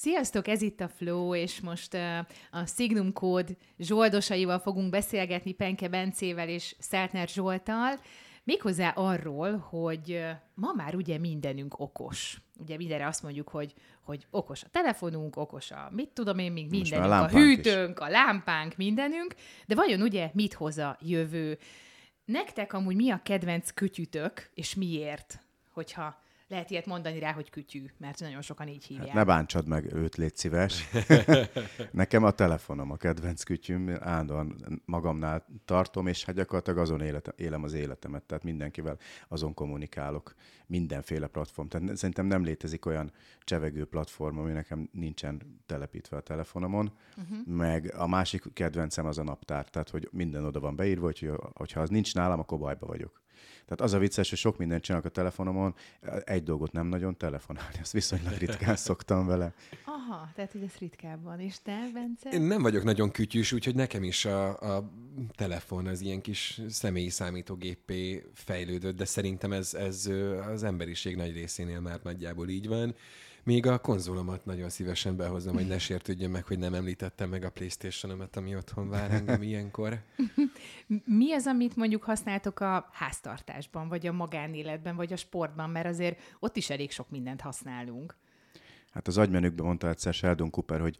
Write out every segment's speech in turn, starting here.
Sziasztok, ez itt a Flow, és most uh, a Signum Code zsoldosaival fogunk beszélgetni Penke Bencével és Szeltner Zsoltal, méghozzá arról, hogy uh, ma már ugye mindenünk okos. Ugye mindenre azt mondjuk, hogy, hogy okos a telefonunk, okos a mit tudom én, még mindenünk, a, a hűtőnk, is. a lámpánk, mindenünk, de vajon ugye mit hoz a jövő? Nektek amúgy mi a kedvenc kütyütök, és miért, hogyha lehet ilyet mondani rá, hogy kütyű, mert nagyon sokan így hívják. Hát ne bántsad meg őt, légy szíves. Nekem a telefonom a kedvenc kütyüm, állandóan magamnál tartom, és hát gyakorlatilag azon életem, élem az életemet, tehát mindenkivel azon kommunikálok, mindenféle platform. Tehát szerintem nem létezik olyan csevegő platform, ami nekem nincsen telepítve a telefonomon, uh-huh. meg a másik kedvencem az a naptár, tehát hogy minden oda van beírva, hogy, hogyha az nincs nálam, akkor bajba vagyok. Tehát az a vicces, hogy sok mindent csinálok a telefonomon, egy dolgot nem nagyon telefonálni, azt viszonylag ritkán szoktam vele. Aha, tehát hogy ez ritkábban. És te, Bence? Én nem vagyok nagyon kütyűs, úgyhogy nekem is a, a telefon az ilyen kis személyi számítógépé fejlődött, de szerintem ez, ez az emberiség nagy részénél már nagyjából így van. Még a konzolomat nagyon szívesen behozom, hogy ne sértődjön meg, hogy nem említettem meg a playstation ami otthon vár engem ilyenkor. Mi az, amit mondjuk használtok a háztartásban, vagy a magánéletben, vagy a sportban, mert azért ott is elég sok mindent használunk. Hát az agymenükben mondta egyszer Sheldon Cooper, hogy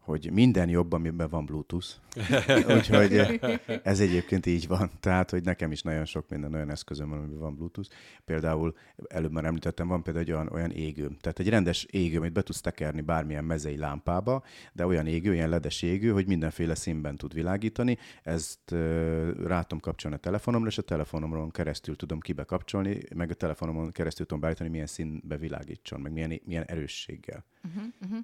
hogy minden jobb, amiben van Bluetooth. Úgyhogy ez egyébként így van. Tehát, hogy nekem is nagyon sok minden olyan eszközöm van, amiben van Bluetooth. Például, előbb már említettem, van például egy olyan, olyan égő. Tehát egy rendes égő, amit be tudsz tekerni bármilyen mezei lámpába, de olyan égő, ilyen ledes égő, hogy mindenféle színben tud világítani. Ezt uh, rátom kapcsolni a telefonomra, és a telefonomon keresztül tudom kibekapcsolni, meg a telefonomon keresztül tudom beállítani, milyen színbe világítson, meg milyen, milyen erősséggel. Uh-huh, uh-huh.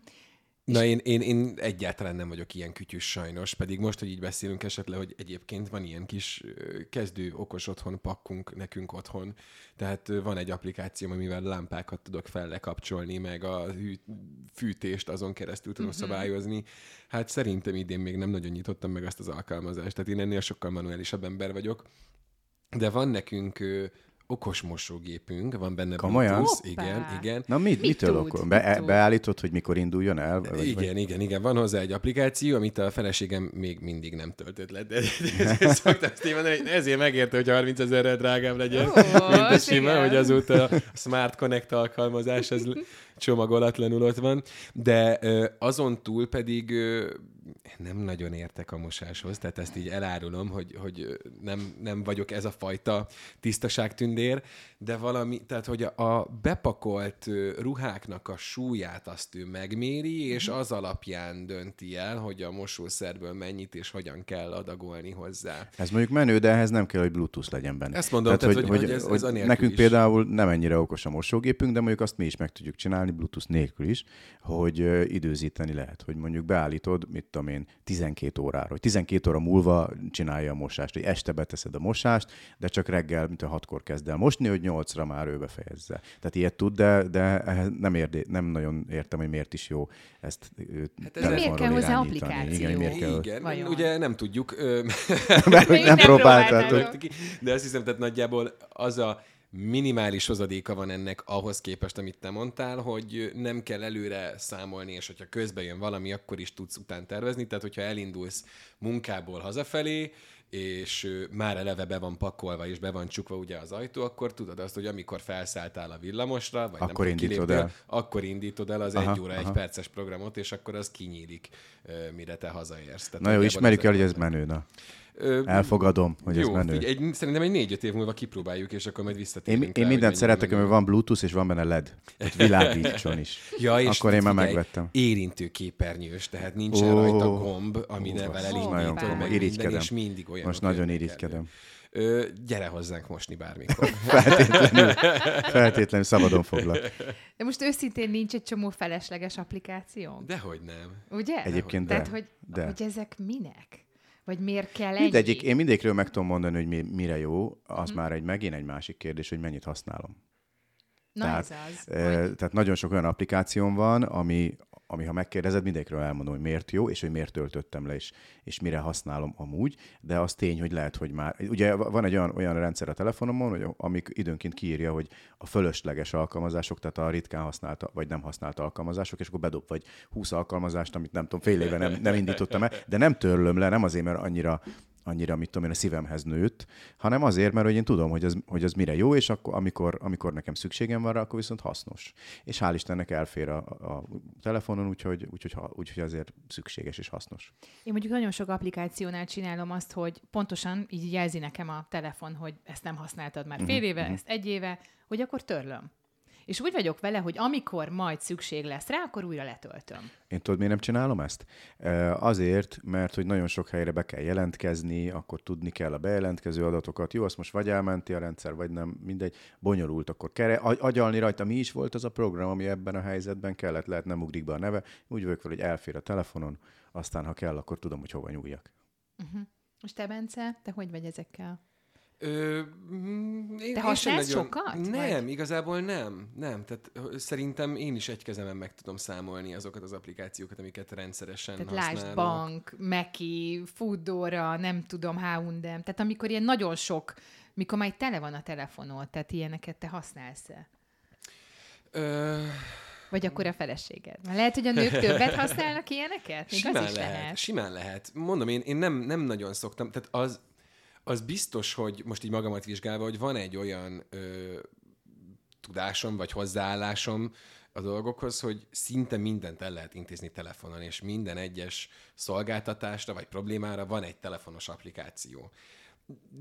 Na én, én, én egyáltalán nem vagyok ilyen kütyűs sajnos, pedig most, hogy így beszélünk esetleg, hogy egyébként van ilyen kis kezdő okos otthon pakkunk nekünk otthon. Tehát van egy applikáció, amivel lámpákat tudok fellekapcsolni, meg a hű, fűtést azon keresztül tudom uh-huh. szabályozni. Hát szerintem idén még nem nagyon nyitottam meg azt az alkalmazást, tehát én ennél sokkal manuálisabb ember vagyok. De van nekünk okos mosógépünk, van benne Komolyan? Bluetooth, igen, igen. Na mit, mit mitől okos? Be, beállítod, hogy mikor induljon el? Vagy igen, vagy? igen, igen. Van hozzá egy applikáció, amit a feleségem még mindig nem töltött le. De, de, de szoktam ezt mondani, hogy ezért megérte, hogy 30 ezerrel drágább legyen, oh, mint a sima, igen. hogy azóta a Smart Connect alkalmazás, ez csomagolatlanul ott van. De azon túl pedig nem nagyon értek a mosáshoz, tehát ezt így elárulom, hogy, hogy nem, nem vagyok ez a fajta tisztaságtündér, de valami, tehát hogy a bepakolt ruháknak a súlyát azt ő megméri, és mhm. az alapján dönti el, hogy a mosószerből mennyit és hogyan kell adagolni hozzá. Ez mondjuk menő, de ehhez nem kell, hogy Bluetooth legyen benne. Ezt mondom, tehát, tehát hogy, hogy, hogy, ez, hogy ez nekünk is. például nem ennyire okos a mosógépünk, de mondjuk azt mi is meg tudjuk csinálni Bluetooth nélkül is, hogy időzíteni lehet, hogy mondjuk beállítod, mit tudom én, 12 órára, hogy 12 óra múlva csinálja a mosást, hogy este beteszed a mosást, de csak reggel, mint a hatkor kezd el mosni, hogy 8-ra már ő befejezze. Tehát ilyet tud, de, de nem, érdé, nem nagyon értem, hogy miért is jó ezt hát ez miért kell hozzá applikáció? Igen, miért kell... Igen, Vajon? ugye nem tudjuk. Mert nem, nem próbáltátok. De azt hiszem, tehát nagyjából az a minimális hozadéka van ennek ahhoz képest, amit te mondtál, hogy nem kell előre számolni, és hogyha közben jön valami, akkor is tudsz után tervezni. Tehát, hogyha elindulsz munkából hazafelé, és már eleve be van pakolva, és be van csukva ugye az ajtó, akkor tudod azt, hogy amikor felszálltál a villamosra, vagy akkor nem indítod el. akkor indítod el az aha, egy óra, aha. egy perces programot, és akkor az kinyílik, mire te hazaérsz. Tehát Na jó, ismerjük el, hogy ez menő, na. Ö, Elfogadom, hogy jó, ez menő. Figyelj, egy, szerintem egy négy-öt év múlva kipróbáljuk, és akkor majd visszatérünk Én, én mindent szeretek, mert van Bluetooth, és van benne LED. Tehát világítson is. ja, és akkor én már megvettem. Érintő képernyős, tehát nincsen oh, rajta gomb, ami oh, nevel elindítod, meg minden, és mindig olyan. Most nagyon irigykedem. Ö, gyere hozzánk mosni bármikor. feltétlenül, feltétlenül szabadon foglak. De most őszintén nincs egy csomó felesleges applikáció? Dehogy nem. Ugye? Egyébként de. Tehát, hogy, de. hogy ezek minek? Vagy miért kell ennyi? Mindegyik, én mindegyikről meg tudom mondani, hogy mi, mire jó, az hmm. már egy megint egy másik kérdés, hogy mennyit használom. Na tehát, ez az. E, tehát nagyon sok olyan applikációm van, ami ami ha megkérdezed, mindegyikről elmondom, hogy miért jó, és hogy miért töltöttem le, és, és mire használom amúgy, de az tény, hogy lehet, hogy már... Ugye van egy olyan, olyan rendszer a telefonomon, hogy amik időnként kiírja, hogy a fölösleges alkalmazások, tehát a ritkán használt vagy nem használt alkalmazások, és akkor bedob vagy 20 alkalmazást, amit nem tudom, fél éve nem, nem indítottam el, de nem törlöm le, nem azért, mert annyira annyira, mit tudom én, a szívemhez nőtt, hanem azért, mert hogy én tudom, hogy az, hogy az mire jó, és akkor, amikor, amikor nekem szükségem van rá, akkor viszont hasznos. És hál' Istennek elfér a, a telefonon, úgyhogy, úgyhogy, úgyhogy azért szükséges és hasznos. Én mondjuk nagyon sok applikációnál csinálom azt, hogy pontosan így jelzi nekem a telefon, hogy ezt nem hasznaltad már fél mhm, éve, uh-huh. ezt egy éve, hogy akkor törlöm. És úgy vagyok vele, hogy amikor majd szükség lesz rá, akkor újra letöltöm. Én tudod, miért nem csinálom ezt? Azért, mert hogy nagyon sok helyre be kell jelentkezni, akkor tudni kell a bejelentkező adatokat. Jó, azt most vagy elmenti a rendszer, vagy nem, mindegy. Bonyolult, akkor kell agyalni rajta. Mi is volt az a program, ami ebben a helyzetben kellett, lehet nem ugrik be a neve. Úgy vagyok fel, hogy elfér a telefonon, aztán ha kell, akkor tudom, hogy hova nyúljak. Uh-huh. Most te, Bence, te hogy vagy ezekkel? Ö, mm, én, Te használsz nagyon... sokat? Nem, vagy? igazából nem. Nem, tehát szerintem én is egy kezemen meg tudom számolni azokat az applikációkat, amiket rendszeresen tehát használok. Lásd Bank, Meki, Foodora, nem tudom, H&M. Tehát amikor ilyen nagyon sok, mikor már tele van a telefonod, tehát ilyeneket te használsz-e? Ö... Vagy akkor a feleséged? Mert lehet, hogy a nők többet használnak ilyeneket? Még simán az is lehet, lehet. Simán lehet. Mondom, én, én nem, nem nagyon szoktam. Tehát az, az biztos, hogy most így magamat vizsgálva, hogy van egy olyan ö, tudásom vagy hozzáállásom a dolgokhoz, hogy szinte mindent el lehet intézni telefonon, és minden egyes szolgáltatásra vagy problémára van egy telefonos applikáció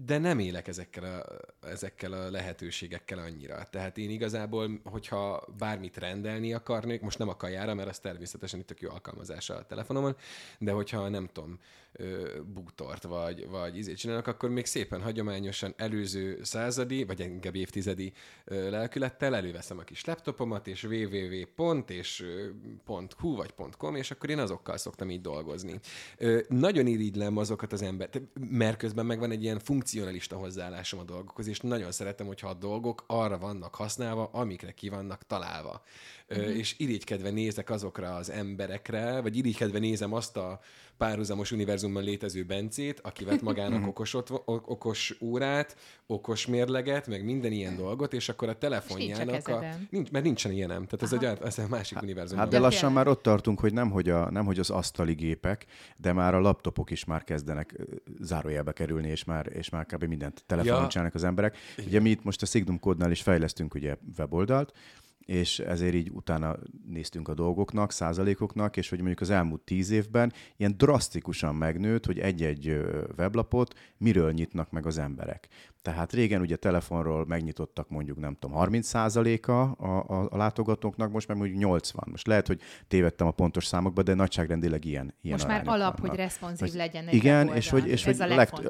de nem élek ezekkel a, ezekkel a lehetőségekkel annyira. Tehát én igazából, hogyha bármit rendelni akarnék, most nem a kajára, mert az természetesen itt a jó alkalmazása a telefonomon, de hogyha nem tudom, bútort vagy, vagy izét csinálnak, akkor még szépen hagyományosan előző századi, vagy inkább évtizedi lelkülettel előveszem a kis laptopomat, és www. és .hu vagy .com, és akkor én azokkal szoktam így dolgozni. Nagyon irigylem azokat az ember, mert közben meg van egy ilyen funkcionalista hozzáállásom a dolgokhoz, és nagyon szeretem, hogyha a dolgok arra vannak használva, amikre ki vannak találva. Uh-huh. És irigykedve nézek azokra az emberekre, vagy irigykedve nézem azt a párhuzamos univerzumban létező Bencét, aki vett magának mhm. okos, otvo, okos órát, okos mérleget, meg minden ilyen dolgot, és akkor a telefonjának... A, nincs, mert nincsen ilyenem. Tehát ez egy, ez egy másik hát, univerzum. Hát de lassan már ott tartunk, hogy nem hogy, a, nem hogy az asztali gépek, de már a laptopok is már kezdenek zárójelbe kerülni, és már, és már kb. mindent telefonon ja. csinálnak az emberek. Ugye mi itt most a Signum kódnál is fejlesztünk ugye weboldalt, és ezért így utána néztünk a dolgoknak, százalékoknak, és hogy mondjuk az elmúlt tíz évben ilyen drasztikusan megnőtt, hogy egy-egy weblapot miről nyitnak meg az emberek. Tehát régen ugye telefonról megnyitottak mondjuk nem tudom 30%-a a, a, a látogatóknak, most meg mondjuk 80. Most lehet, hogy tévedtem a pontos számokba, de nagyságrendileg ilyen, ilyen Most már alap, vannak. hogy responsív hogy, legyen egy Igen, és hogy, és Ez hogy a legt,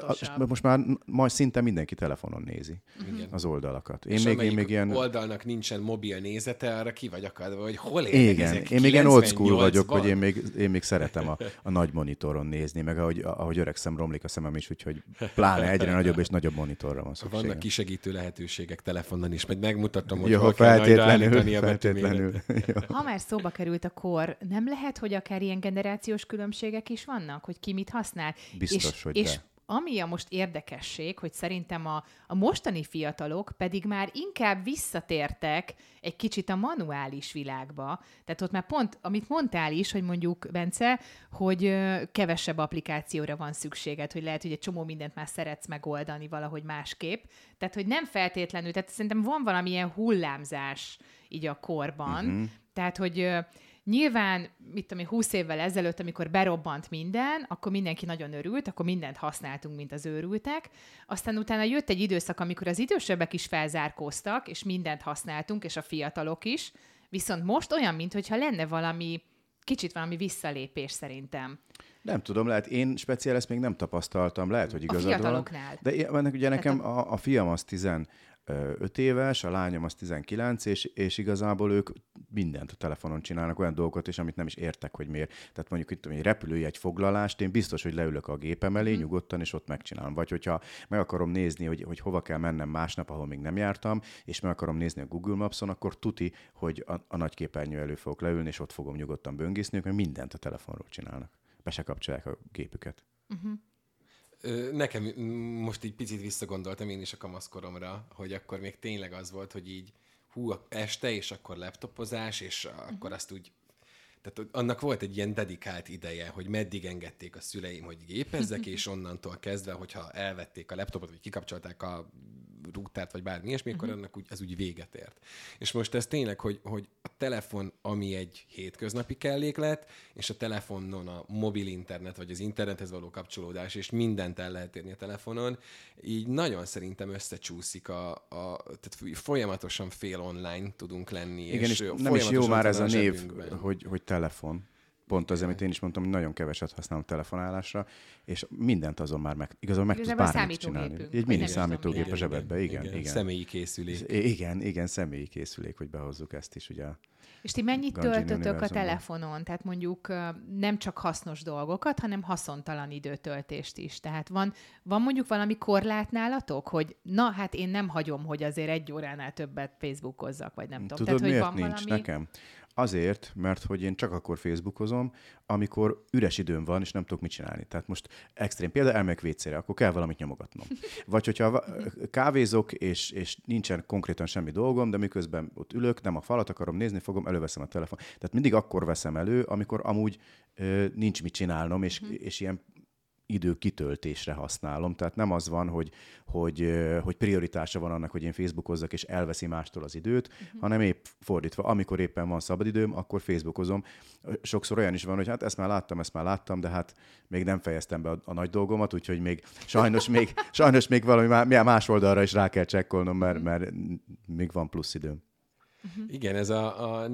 most már majd szinte mindenki telefonon nézi Igen. az oldalakat. Én és még, én még ilyen... oldalnak nincsen mobil nézete, arra ki vagy akadva, hogy hol élnek Igen, ezek én még ilyen old school vagyok, van. hogy én még, én még szeretem a, a nagy monitoron nézni, meg ahogy, ahogy öregszem, romlik a szemem is, úgyhogy pláne egyre nagyobb és nagyobb monitorra van szükségem. Vannak kisegítő lehetőségek telefonon is, majd megmutatom, hogy Jó, hol feltétlenül, kell a feltétlenül. Ha már szóba került a kor, nem lehet, hogy akár ilyen generációs különbségek is vannak, hogy ki mit használ? Biztos, és, hogy és de ami a most érdekesség, hogy szerintem a, a mostani fiatalok pedig már inkább visszatértek egy kicsit a manuális világba. Tehát ott már pont, amit mondtál is, hogy mondjuk, Bence, hogy kevesebb applikációra van szükséged, hogy lehet, hogy egy csomó mindent már szeretsz megoldani valahogy másképp. Tehát, hogy nem feltétlenül, tehát szerintem van valamilyen hullámzás így a korban. Uh-huh. Tehát, hogy Nyilván, mit tudom én, 20 évvel ezelőtt, amikor berobbant minden, akkor mindenki nagyon örült, akkor mindent használtunk, mint az őrültek. Aztán utána jött egy időszak, amikor az idősebbek is felzárkóztak, és mindent használtunk, és a fiatalok is. Viszont most olyan, mintha lenne valami, kicsit valami visszalépés szerintem. Nem tudom, lehet, én speciál ezt még nem tapasztaltam, lehet, hogy igazad a fiataloknál. van. De ennek ugye nekem a, a fiam az 10, 5 éves, a lányom az 19, és, és igazából ők mindent a telefonon csinálnak, olyan dolgokat is, amit nem is értek, hogy miért. Tehát mondjuk itt egy repülőjegy foglalást, én biztos, hogy leülök a gépem elé mm. nyugodtan, és ott megcsinálom. Vagy hogyha meg akarom nézni, hogy, hogy hova kell mennem másnap, ahol még nem jártam, és meg akarom nézni a Google Maps-on, akkor tuti, hogy a, a nagy képernyő elő fogok leülni, és ott fogom nyugodtan böngészni, mert mindent a telefonról csinálnak. Be se kapcsolják a gépüket. Uh-huh. Nekem most így picit visszagondoltam én is a kamaszkoromra, hogy akkor még tényleg az volt, hogy így hú, este, és akkor laptopozás, és akkor uh-huh. azt úgy tehát annak volt egy ilyen dedikált ideje, hogy meddig engedték a szüleim, hogy gépezzek, és onnantól kezdve, hogyha elvették a laptopot, vagy kikapcsolták a rútert, vagy bármi ilyesmi, uh-huh. akkor annak úgy, ez úgy véget ért. És most ez tényleg, hogy, hogy a telefon, ami egy hétköznapi kelléklet, és a telefonon a mobil internet, vagy az internethez való kapcsolódás, és mindent el lehet érni a telefonon, így nagyon szerintem összecsúszik a, a tehát folyamatosan fél online tudunk lenni. Igen, és, és nem is jó már ez a név, hogy, hogy telefon pont az, amit én is mondtam, hogy nagyon keveset használom telefonálásra, és mindent azon már meg, igazából meg tudsz bármit csinálni. Egy mini számítógép a zsebedbe, igen, igen, igen. Személyi készülék. Igen, igen, személyi készülék, hogy behozzuk ezt is, ugye. És ti mennyit töltötök a telefonon? Tehát mondjuk nem csak hasznos dolgokat, hanem haszontalan időtöltést is. Tehát van, van mondjuk valami korlát nálatok, hogy na, hát én nem hagyom, hogy azért egy óránál többet Facebookozzak, vagy nem tudom. Tudod, Tehát, miért hogy van nincs valami... nekem? Azért, mert hogy én csak akkor Facebookozom, amikor üres időm van, és nem tudok mit csinálni. Tehát most extrém példa, elmegyek vécére, akkor kell valamit nyomogatnom. Vagy hogyha kávézok, és, és nincsen konkrétan semmi dolgom, de miközben ott ülök, nem a falat akarom nézni, fogom, előveszem a telefon. Tehát mindig akkor veszem elő, amikor amúgy ö, nincs mit csinálnom, és, uh-huh. és ilyen idő kitöltésre használom. Tehát nem az van, hogy, hogy, hogy prioritása van annak, hogy én Facebookozzak, és elveszi mástól az időt, uh-huh. hanem épp fordítva. Amikor éppen van szabadidőm, akkor Facebookozom. Sokszor olyan is van, hogy hát ezt már láttam, ezt már láttam, de hát még nem fejeztem be a, a nagy dolgomat, úgyhogy még sajnos még, sajnos még valami más oldalra is rá kell csekkolnom, mert, mert még van plusz időm. Uh-huh. Igen, ez a, a,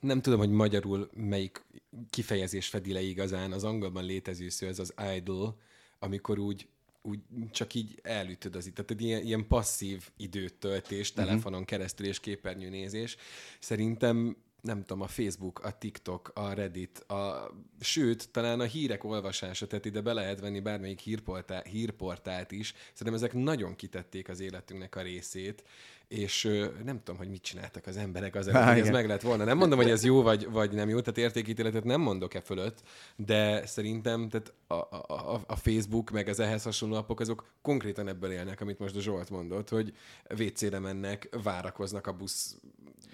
nem tudom, hogy magyarul melyik kifejezés fedi le igazán, az angolban létező szó, ez az idle, amikor úgy úgy csak így elütöd az itt. Tehát ilyen, ilyen passzív időtöltés uh-huh. telefonon keresztül és képernyőnézés. Szerintem nem tudom, a Facebook, a TikTok, a Reddit, a, sőt, talán a hírek olvasása, tehát ide be lehet venni bármelyik hírportál, hírportált is. Szerintem ezek nagyon kitették az életünknek a részét, és nem tudom, hogy mit csináltak az emberek azért, Há, hogy ez meg lett volna. Nem mondom, hogy ez jó vagy, vagy nem jó, tehát értékítéletet nem mondok e fölött, de szerintem tehát a, a, a Facebook, meg az ehhez hasonló napok, azok konkrétan ebből élnek, amit most a Zsolt mondott, hogy WC-re mennek, várakoznak a busz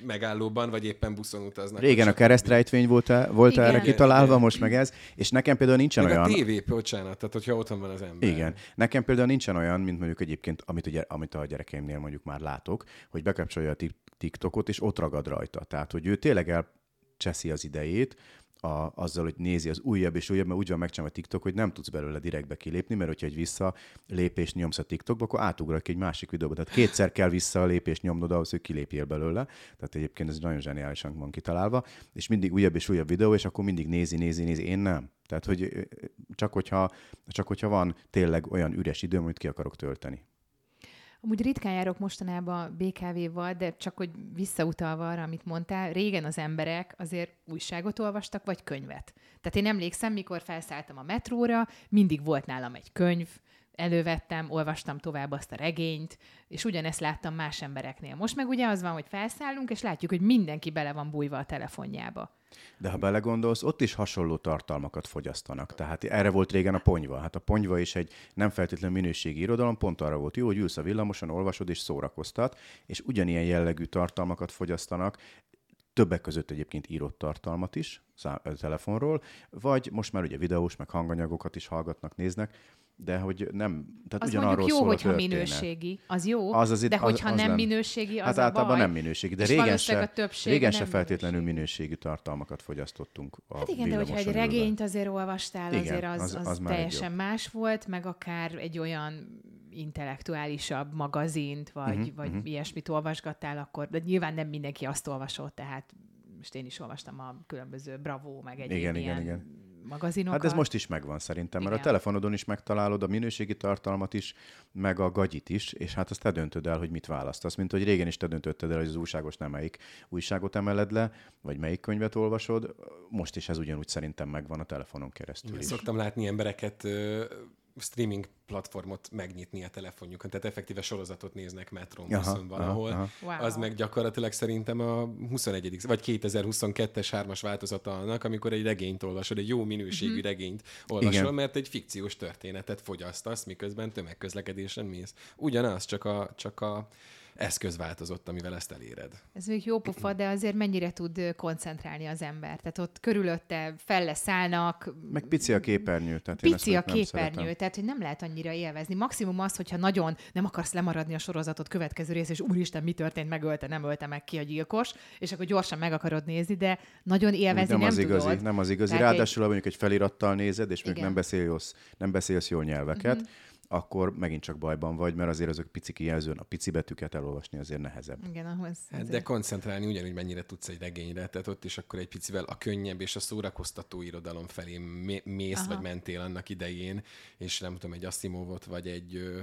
megállóban, vagy éppen buszon utaznak. Régen a keresztrejtvény volt, -e, volt igen, erre kitalálva, igen. most meg ez, és nekem például nincsen meg olyan... a tévé, bocsánat, tehát hogyha otthon van az ember. Igen. Nekem például nincsen olyan, mint mondjuk egyébként, amit, ugye, amit a gyerekeimnél mondjuk már látok, hogy bekapcsolja a TikTokot, és ott ragad rajta. Tehát, hogy ő tényleg elcseszi az idejét, a, azzal, hogy nézi az újabb és újabb, mert úgy van megcsinálva a TikTok, hogy nem tudsz belőle direktbe kilépni, mert hogyha egy visszalépést nyomsz a TikTokba, akkor átugrak egy másik videóba. Tehát kétszer kell vissza a lépést nyomnod ahhoz, hogy kilépjél belőle. Tehát egyébként ez nagyon zseniálisan van kitalálva, és mindig újabb és újabb videó, és akkor mindig nézi, nézi, nézi. Én nem. Tehát, hogy csak hogyha, csak hogyha van tényleg olyan üres időm, amit ki akarok tölteni. Amúgy ritkán járok mostanában BKV-val, de csak hogy visszautalva arra, amit mondtál, régen az emberek azért újságot olvastak, vagy könyvet. Tehát én emlékszem, mikor felszálltam a metróra, mindig volt nálam egy könyv, elővettem, olvastam tovább azt a regényt, és ugyanezt láttam más embereknél. Most meg ugye az van, hogy felszállunk, és látjuk, hogy mindenki bele van bújva a telefonjába. De ha belegondolsz, ott is hasonló tartalmakat fogyasztanak. Tehát erre volt régen a ponyva. Hát a ponyva is egy nem feltétlenül minőségi irodalom, pont arra volt jó, hogy ülsz a villamoson, olvasod és szórakoztat, és ugyanilyen jellegű tartalmakat fogyasztanak, többek között egyébként írott tartalmat is telefonról, vagy most már ugye videós, meg hanganyagokat is hallgatnak, néznek, de hogy nem, tehát az ugyanarról jó, szól hogyha a minőségi, az jó, az az itt, de az, hogyha az nem, nem. minőségi, az Hát a általában baj. nem minőségi, de régen se, régen se feltétlenül minőségi. minőségi tartalmakat fogyasztottunk a Hát igen, de hogyha egy regényt azért olvastál, igen, azért az, az, az, az teljesen más volt, meg akár egy olyan intellektuálisabb magazint, vagy, uh-huh, vagy uh-huh. ilyesmit olvasgattál, akkor de nyilván nem mindenki azt olvasott, tehát most én is olvastam a különböző Bravo, meg egy igen, ilyen igen, igen magazinokat. Hát ez most is megvan szerintem, mert Igen. a telefonodon is megtalálod a minőségi tartalmat is, meg a gagyit is, és hát azt te döntöd el, hogy mit választasz. Mint hogy régen is te döntötted el, hogy az újságos nem melyik újságot emeled le, vagy melyik könyvet olvasod. Most is ez ugyanúgy szerintem megvan a telefonon keresztül is. Szoktam látni embereket ö, streaming platformot megnyitni a telefonjukon, tehát effektíve sorozatot néznek metrón, Aha, viszont valahol. aha, aha. Wow. Az meg gyakorlatilag szerintem a 21. vagy 2022-es hármas változata annak, amikor egy regényt olvasod, egy jó minőségű Mhm. regényt olvasol, Igen. mert egy fikciós történetet fogyasztasz, miközben tömegközlekedésen mész. Ugyanaz, csak a, csak a eszköz változott, amivel ezt eléred. Ez még jó pofa, de azért mennyire tud koncentrálni az ember. Tehát ott körülötte felleszállnak, Meg pici a képernyő. Tehát pici a nem képernyő, szeretem. tehát hogy nem lehet annyira élvezni. Maximum az, hogyha nagyon nem akarsz lemaradni a sorozatot következő rész, és úristen, mi történt, megölte, nem ölte meg ki a gyilkos, és akkor gyorsan meg akarod nézni, de nagyon Úgy élvezni nem, nem, az igazi, tudod. nem az igazi. Tehát Ráadásul, ha mondjuk egy felirattal nézed, és még nem beszélsz, nem beszélsz jól nyelveket, Mhm. Akkor megint csak bajban vagy, mert azért azok pici kijelzőn, a pici betűket elolvasni azért nehezebb. Igen, ahhoz. Hát, azért- de koncentrálni ugyanúgy mennyire tudsz egy regényre, tehát ott is akkor egy picivel a könnyebb és a szórakoztató irodalom felé mé- mész, Aha. vagy mentél annak idején, és nem tudom, egy Asimovot, vagy egy ö,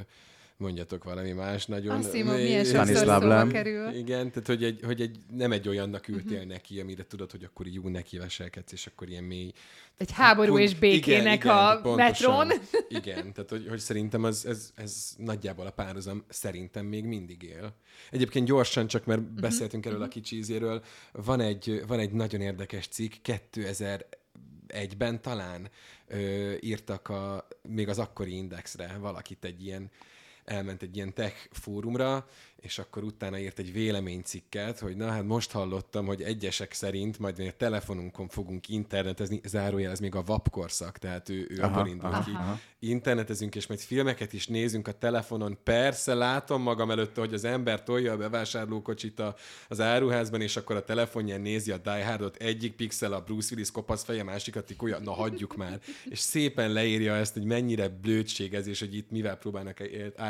mondjatok valami más nagyon... Asimov Még- milyen sokszor kerül. Igen, tehát hogy, egy, hogy egy, nem egy olyannak ültél uh-huh. neki, amire tudod, hogy akkor jó neki veselkedsz, és akkor ilyen mély... Egy háború Pont- és békének igen, a igen, pontosan. metrón. Igen, tehát hogy, hogy szerintem az, ez, ez nagyjából a párhuzam szerintem még mindig él. Egyébként gyorsan, csak mert Mhm, beszéltünk erről a kicsi ízéről, van egy, van egy nagyon érdekes cikk, 2001-ben talán ö, írtak a, még az akkori indexre valakit egy ilyen elment egy ilyen tech fórumra, és akkor utána írt egy véleménycikket, hogy na hát most hallottam, hogy egyesek szerint majd a telefonunkon fogunk internetezni, zárójel, ez még a VAP korszak, tehát ő, ő Aha, abból indul aha, ki. aha. Internetezünk, és majd filmeket is nézünk a telefonon. Persze, látom magam előtt, hogy az ember tolja a bevásárlókocsit a, az áruházban, és akkor a telefonján nézi a Die Hardot, egyik pixel a Bruce Willis kopasz feje, másikat tikolja, na hagyjuk már. És szépen leírja ezt, hogy mennyire blödség ez, és hogy itt mivel próbálnak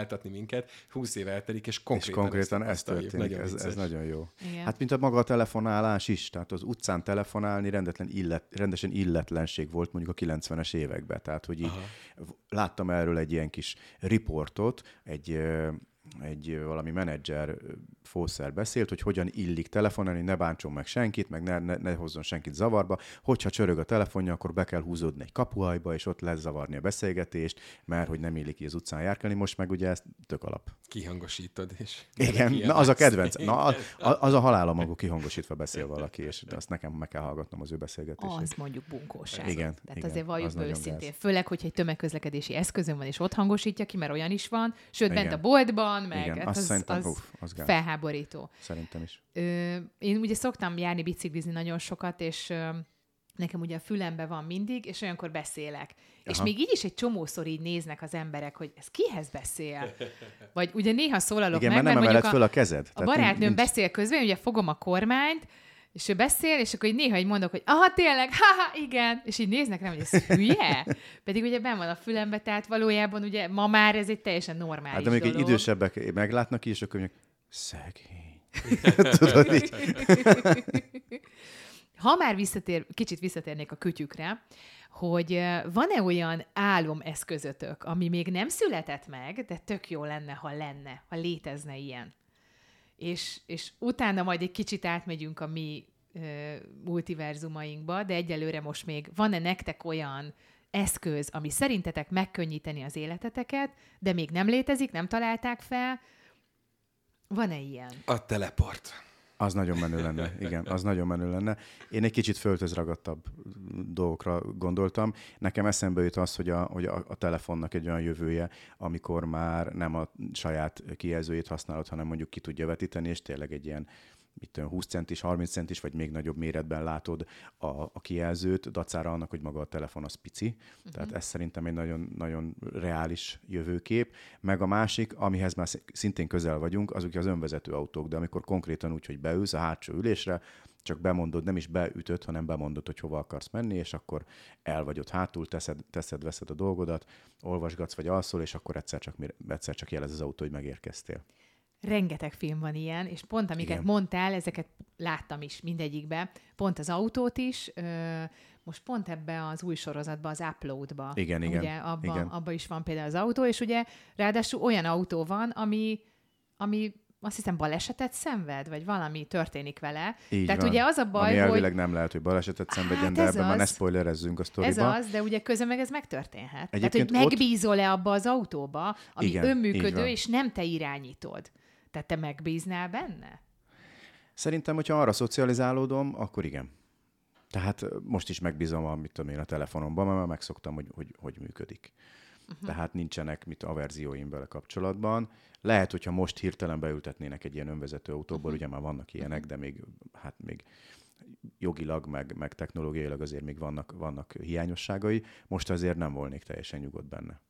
áltatni minket. 20 év eltelik, és konkrétan, és konkrétan ez történik, Nagyon ez, ez nagyon jó. Igen. Hát mint a maga a telefonálás is, tehát az utcán telefonálni rendetlen illet, rendesen illetlenség volt mondjuk a 90-es években, tehát hogy így Aha. láttam erről egy ilyen kis riportot, egy, egy valami menedzser fószer beszélt, hogy hogyan illik telefonálni, ne bántson meg senkit, meg ne, ne, ne hozzon senkit zavarba. Hogyha csörög a telefonja, akkor be kell húzódni egy kapuajba, és ott lesz zavarni a beszélgetést, mert hogy nem illik így az utcán járkálni. Most meg ugye ez tök alap. Kihangosítod, és... Igen, na az a kedvenc. Na, a- a- az a halálom, amikor kihangosítva beszél valaki, és azt nekem meg kell hallgatnom az ő beszélgetését. Az mondjuk bunkóság. Igen, Tehát igen, azért valljuk az őszintén. gáz. Főleg, hogyha egy tömegközlekedési eszközön van, és ott hangosítja ki, mert olyan is van. Sőt, bent Igen. a boltban, meg Igen, hát azt az, szerintem, az uff, az gáz. felháborító. Szerintem is. Ö, én ugye szoktam járni biciklizni nagyon sokat, és ö, nekem ugye a fülembe van mindig, és olyankor beszélek. És Aha. még így is egy csomószor így néznek az emberek, hogy ez kihez beszél? Vagy ugye néha szólalok Igen, meg, mert nem mert emeled föl a kezed. a barátnőm nincs- beszél közben, ugye fogom a kormányt, és ő beszél, és akkor így néha így mondok, hogy aha, tényleg, haha, igen, és így néznek rám, hogy ez hülye? Pedig ugye ben van a fülembe, tehát valójában ugye ma már ez egy teljesen normális Hát de még egy dolog. idősebbek meglátnak is, és akkor mondjuk, szegény. Tudod, így. Ha már visszatér, kicsit visszatérnék a kütyükre, hogy van-e olyan álomeszközötök, ami még nem született meg, de tök jó lenne, ha lenne, ha létezne ilyen. És, és utána majd egy kicsit átmegyünk a mi ö, multiverzumainkba, de egyelőre most még van-e nektek olyan eszköz, ami szerintetek megkönnyíteni az életeteket, de még nem létezik, nem találták fel? Van-e ilyen? A teleport. Az nagyon menő lenne, igen, az nagyon menő lenne. Én egy kicsit földhözragadtabb dolgokra gondoltam. Nekem eszembe jut az, hogy a, hogy a, a telefonnak egy olyan jövője, amikor már nem a saját kijelzőjét használod, hanem mondjuk ki tudja vetíteni, és tényleg egy ilyen mit tudom, 20 centis, 30 centis, vagy még nagyobb méretben látod a, a kijelzőt, dacára annak, hogy maga a telefon az pici. Uh-huh. Tehát ez szerintem egy nagyon, nagyon reális jövőkép. Meg a másik, amihez már szintén közel vagyunk, azok az önvezető autók, de amikor konkrétan úgy, hogy beülsz a hátsó ülésre, csak bemondod, nem is beütöd, hanem bemondod, hogy hova akarsz menni, és akkor el vagy ott hátul, teszed, teszed veszed a dolgodat, olvasgatsz vagy alszol, és akkor egyszer csak, egyszer csak jelez az autó, hogy megérkeztél. Rengeteg film van ilyen, és pont amiket Igen. mondtál, ezeket láttam is mindegyikbe. Pont az autót is, ö, most pont ebbe az új sorozatba, az Uploadba. Igen, igen. Ugye abba, igen. abba is van például az autó, és ugye ráadásul olyan autó van, ami, ami azt hiszem balesetet szenved, vagy valami történik vele. Így Tehát van. ugye az a baj, Ami hogy elvileg nem lehet, hogy balesetet szenvedjen, Hát de ebben már ne az. spoilerezzünk a sztoriba. Ez az, de ugye közben meg ez megtörténhet. Egyébként Tehát, hogy megbízol-e abba az autóba, ami Igen, Igen, önműködő, és nem te irányítod. Tehát te megbíznál benne? Szerintem, hogyha arra szocializálódom, akkor igen. Tehát most is megbízom a, mit tudom én, a telefonomban, mert már megszoktam, hogy, hogy, hogy működik. Uh-huh. Tehát nincsenek mit averzióim vele kapcsolatban. Lehet, hogyha most hirtelen beültetnének egy ilyen önvezető autóból, uh-huh. ugye már vannak ilyenek, de még, hát még jogilag, meg, meg technológiailag azért még vannak, vannak hiányosságai. Most azért nem volnék teljesen nyugodt benne.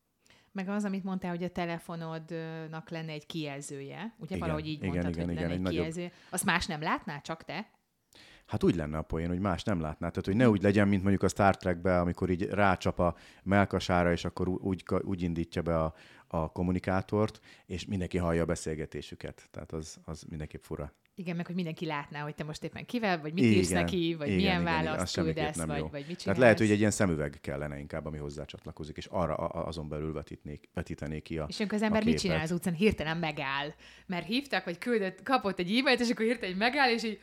Meg az, amit mondtál, hogy a telefonodnak lenne egy kijelzője. Ugye Igen, valahogy így igen, mondtad, igen, hogy igen, lenne egy egy nagyobb- kijelzője. Azt más nem látná, csak te? Hát úgy lenne a poén, hogy más nem látná. Tehát, hogy ne úgy legyen, mint mondjuk a Star Trekbe, amikor így rácsap a melkasára, és akkor úgy, úgy indítja be a, a kommunikátort, és mindenki hallja a beszélgetésüket. Tehát az, az mindenképp fura. Igen, meg hogy mindenki látná, hogy te most éppen kivel, vagy mit Igen, írsz neki, vagy igen, milyen igen, választ küldesz, nem vagy, jó. vagy mit csinálsz. Tehát lehet, hogy egy ilyen szemüveg kellene inkább, ami hozzá csatlakozik, és arra a- azon belül vetítnék, vetítenék ki a És amikor az ember mit csinál az utcán, hirtelen megáll. Mert hívták, vagy küldött, kapott egy e-mailt, és akkor hirtelen megáll, és így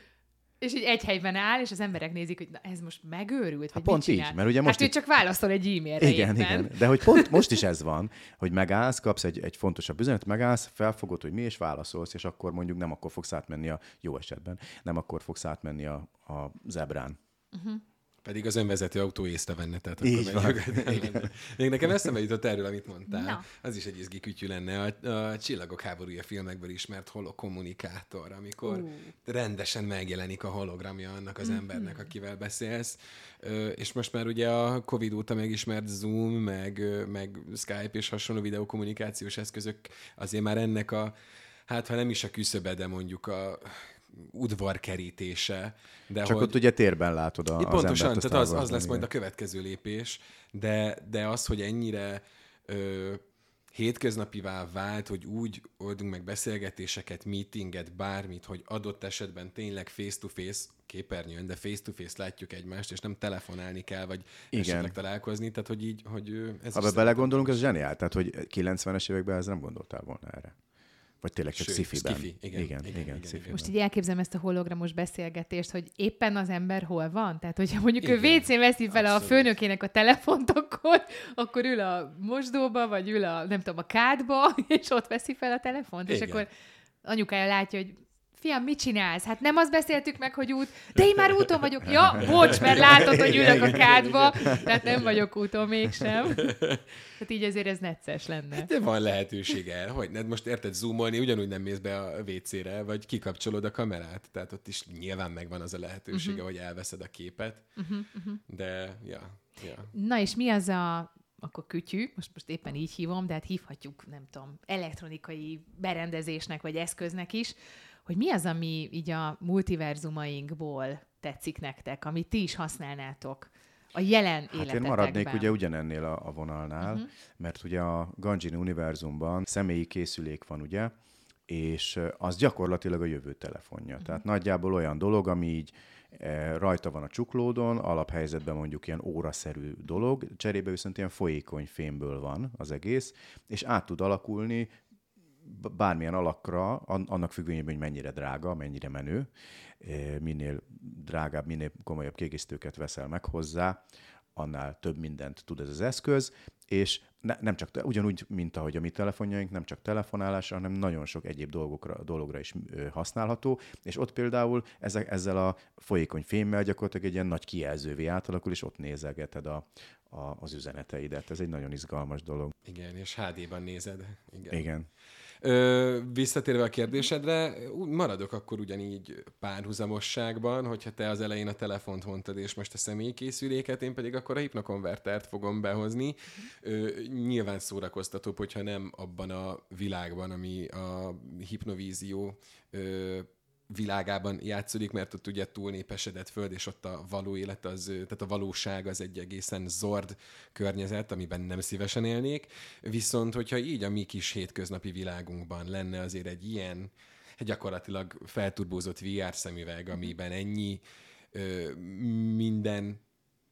és így egy helyben áll, és az emberek nézik, hogy na, ez most megőrült, vagy pont mit csinál? így, mert ugye most hát ő itt- csak válaszol egy e-mailre Igen, éppen. igen. De hogy pont most is ez van, hogy megállsz, kapsz egy, egy fontosabb üzenet, megállsz, felfogod, hogy mi, és válaszolsz, és akkor mondjuk nem akkor fogsz átmenni a jó esetben, nem akkor fogsz átmenni a, a zebrán. Pedig az önvezető autó észrevenne, tehát Így akkor menjünk. Még nekem eszembe jutott erről, amit mondtál. Na. Az is egy izgi kütyű lenne. A, a Csillagok háborúja filmekből ismert holokommunikátor, amikor Ú. rendesen megjelenik a hologramja annak az Mhm. embernek, akivel beszélsz. Ö, És most már ugye a Covid óta megismert Zoom, meg, meg Skype és hasonló videokommunikációs eszközök azért már ennek a, hát ha nem is a küszöbe, de mondjuk a udvarkerítése. De Csak hogy... ott ugye térben látod a, Itt az pontosan, embert tehát az, az lesz majd a következő lépés, de, de az, hogy ennyire ö, hétköznapivá vált, hogy úgy oldunk meg beszélgetéseket, meetinget, bármit, hogy adott esetben tényleg face-to-face, képernyőn, de face-to-face látjuk egymást, és nem telefonálni kell, vagy Igen. esetleg találkozni, tehát hogy így, hogy ez Ha belegondolunk, ez zseniál. Tehát, hogy 90-es években ez nem gondoltál volna erre. Vagy tényleg csak Sőt, sci-fi-ben. sci-fi, igen, igen, igen, igen, igen. Most így elképzelem ezt a hologramos beszélgetést, hogy éppen az ember hol van. Tehát, hogyha mondjuk Igen, ő WC veszi fel a főnökének a telefont, akkor, akkor ül a mosdóba, vagy ül a, nem tudom, a kádba, és ott veszi fel a telefont, és Igen. akkor anyukája látja, hogy fiam, mit csinálsz? Hát nem azt beszéltük meg, hogy út, de én már úton vagyok. Ja, bocs, mert látod, hogy ülök a kádba, tehát nem vagyok úton mégsem. Tehát így azért ez necces lenne. De van lehetőség erre, hogy ne, most érted zoomolni, ugyanúgy nem mész be a WC-re, vagy kikapcsolod a kamerát. Tehát ott is nyilván megvan az a lehetősége, uh-huh. hogy elveszed a képet. Uh-huh, uh-huh. De, ja, ja. Na és mi az a akkor kütyű, most, most éppen így hívom, de hát hívhatjuk, nem tudom, elektronikai berendezésnek vagy eszköznek is, hogy mi az, ami így a multiverzumainkból tetszik nektek, amit ti is használnátok a jelen Hát én életetekben. maradnék ugye ugyanennél a, a vonalnál, uh-huh. mert ugye a Ganjin univerzumban személyi készülék van, ugye, és az gyakorlatilag a jövő telefonja. Uh-huh. Tehát nagyjából olyan dolog, ami így e, rajta van a csuklódon, alaphelyzetben mondjuk ilyen óraszerű dolog, cserébe viszont ilyen folyékony fémből van az egész, és át tud alakulni bármilyen alakra, an- annak függvényében, hogy mennyire drága, mennyire menő, eh, minél drágább, minél komolyabb kiegészítőket veszel meg hozzá, annál több mindent tud ez az eszköz, és ne, nem csak, ugyanúgy, mint ahogy a mi telefonjaink, nem csak telefonálásra, hanem nagyon sok egyéb dolgokra, dologra is használható, és ott például ezek, ezzel a folyékony fémmel gyakorlatilag egy ilyen nagy kijelzővé átalakul, és ott nézelgeted a, a, az üzeneteidet. Ez egy nagyon izgalmas dolog. Igen, és HD-ban nézed. Igen. Igen. Ö, visszatérve a kérdésedre, maradok akkor ugyanígy párhuzamosságban, hogyha te az elején a telefont mondtad, és most a személykészüléket, én pedig akkor a hipnokonvertert fogom behozni. Ö, nyilván szórakoztatóbb, hogyha nem abban a világban, ami a hipnovízió világában játszódik, mert ott ugye túlnépesedett föld, és ott a való élet, az, tehát a valóság az egy egészen zord környezet, amiben nem szívesen élnék. Viszont, hogyha így a mi kis hétköznapi világunkban lenne azért egy ilyen, gyakorlatilag felturbózott VR szemüveg, amiben ennyi ö, minden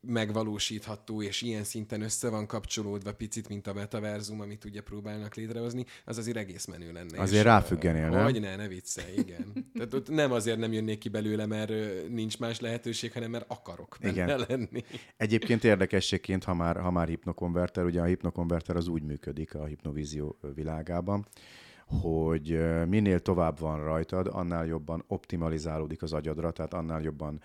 megvalósítható, és ilyen szinten össze van kapcsolódva picit, mint a metaverzum, amit ugye próbálnak létrehozni, az azért egész menő lenne. Azért ráfüggenél, nem? Hogy ne, ne viccelj, igen. Tehát ott nem azért nem jönnék ki belőle, mert nincs más lehetőség, hanem mert akarok benne igen. lenni. Egyébként érdekességként, ha már, ha már hipnokonverter, ugye a hipnokonverter az úgy működik a hipnovízió világában, hogy minél tovább van rajtad, annál jobban optimalizálódik az agyadra, tehát annál jobban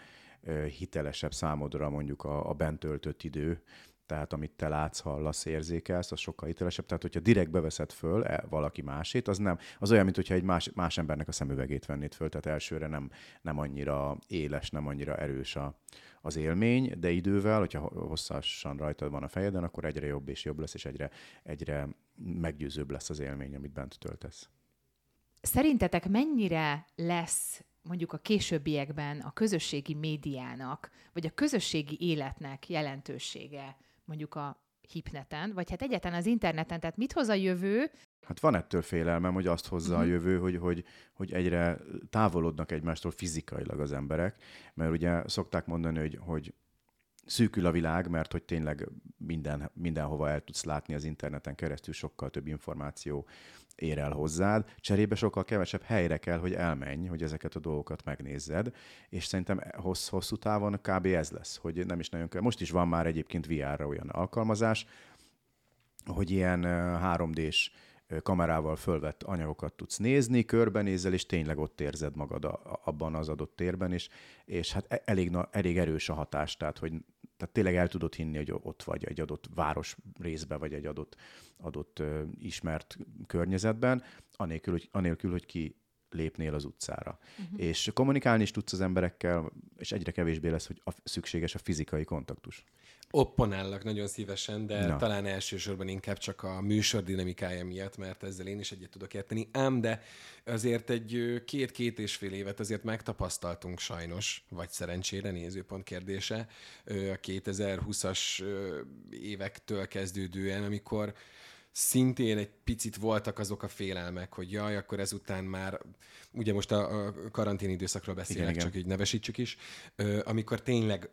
hitelesebb számodra mondjuk a, a bent töltött idő, tehát amit te látsz, hallasz, érzékelsz, az sokkal hitelesebb. Tehát, hogyha direkt beveszed föl e, valaki másét, az nem, az olyan, mintha egy más, más embernek a szemüvegét vennéd föl, tehát elsőre nem, nem annyira éles, nem annyira erős a, az élmény, de idővel, hogyha hosszasan rajtad van a fejeden, akkor egyre jobb és jobb lesz, és egyre, egyre meggyőzőbb lesz az élmény, amit bent töltesz. Szerintetek mennyire lesz mondjuk a későbbiekben a közösségi médiának, vagy a közösségi életnek jelentősége mondjuk a hipneten, vagy hát egyáltalán az interneten, tehát mit hoz a jövő? Hát van ettől félelmem, hogy azt hozza uh-huh. a mhm. jövő, hogy, hogy, hogy egyre távolodnak egymástól fizikailag az emberek, mert ugye szokták mondani, hogy, hogy szűkül a világ, mert hogy tényleg minden, mindenhova el tudsz látni az interneten keresztül, sokkal több információ ér el hozzád, cserébe sokkal kevesebb helyre kell, hogy elmenj, hogy ezeket a dolgokat megnézzed, és szerintem hossz, hosszú távon kb. ez lesz, hogy nem is nagyon kell. Most is van már egyébként VR-ra olyan alkalmazás, hogy ilyen 3D-s kamerával fölvett anyagokat tudsz nézni, körbenézel, és tényleg ott érzed magad a, abban az adott térben, és, és hát e, elég, elég erős a hatás, tehát hogy tehát tényleg el tudod hinni, hogy ott vagy egy adott város részbe, vagy egy adott, adott uh, ismert környezetben, anélkül, hogy, anélkül, hogy ki lépnél az utcára. Uh-huh. És kommunikálni is tudsz az emberekkel, és egyre kevésbé lesz, hogy a, szükséges a fizikai kontaktus. Opponállak nagyon szívesen, de Na. talán elsősorban inkább csak a műsor dinamikája miatt, mert ezzel én is egyet tudok érteni. Ám, de azért egy két-két és fél évet azért megtapasztaltunk sajnos, vagy szerencsére nézőpont kérdése, a 2020-as évektől kezdődően, amikor szintén egy picit voltak azok a félelmek, hogy jaj, akkor ezután már, ugye most a, a karantén időszakról beszélek, igen, csak igen. így nevesítsük is, amikor tényleg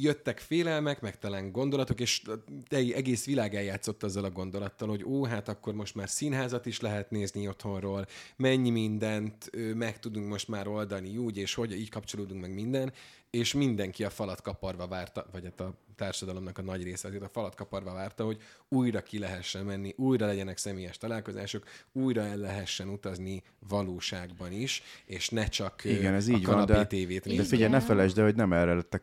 jöttek félelmek, meg talán gondolatok, és egész világ eljátszott azzal a gondolattal, hogy ó, hát akkor most már színházat is lehet nézni otthonról, mennyi mindent meg tudunk most már oldani úgy, és hogy így kapcsolódunk meg minden, és mindenki a falat kaparva várta, vagy hát a társadalomnak a nagy része azért a falat kaparva várta, hogy újra ki lehessen menni, újra legyenek személyes találkozások, újra el lehessen utazni valóságban is, és ne csak Igen, ez a így van, de, tévét De figyelj, ne felejtsd, de hogy nem erre, lett,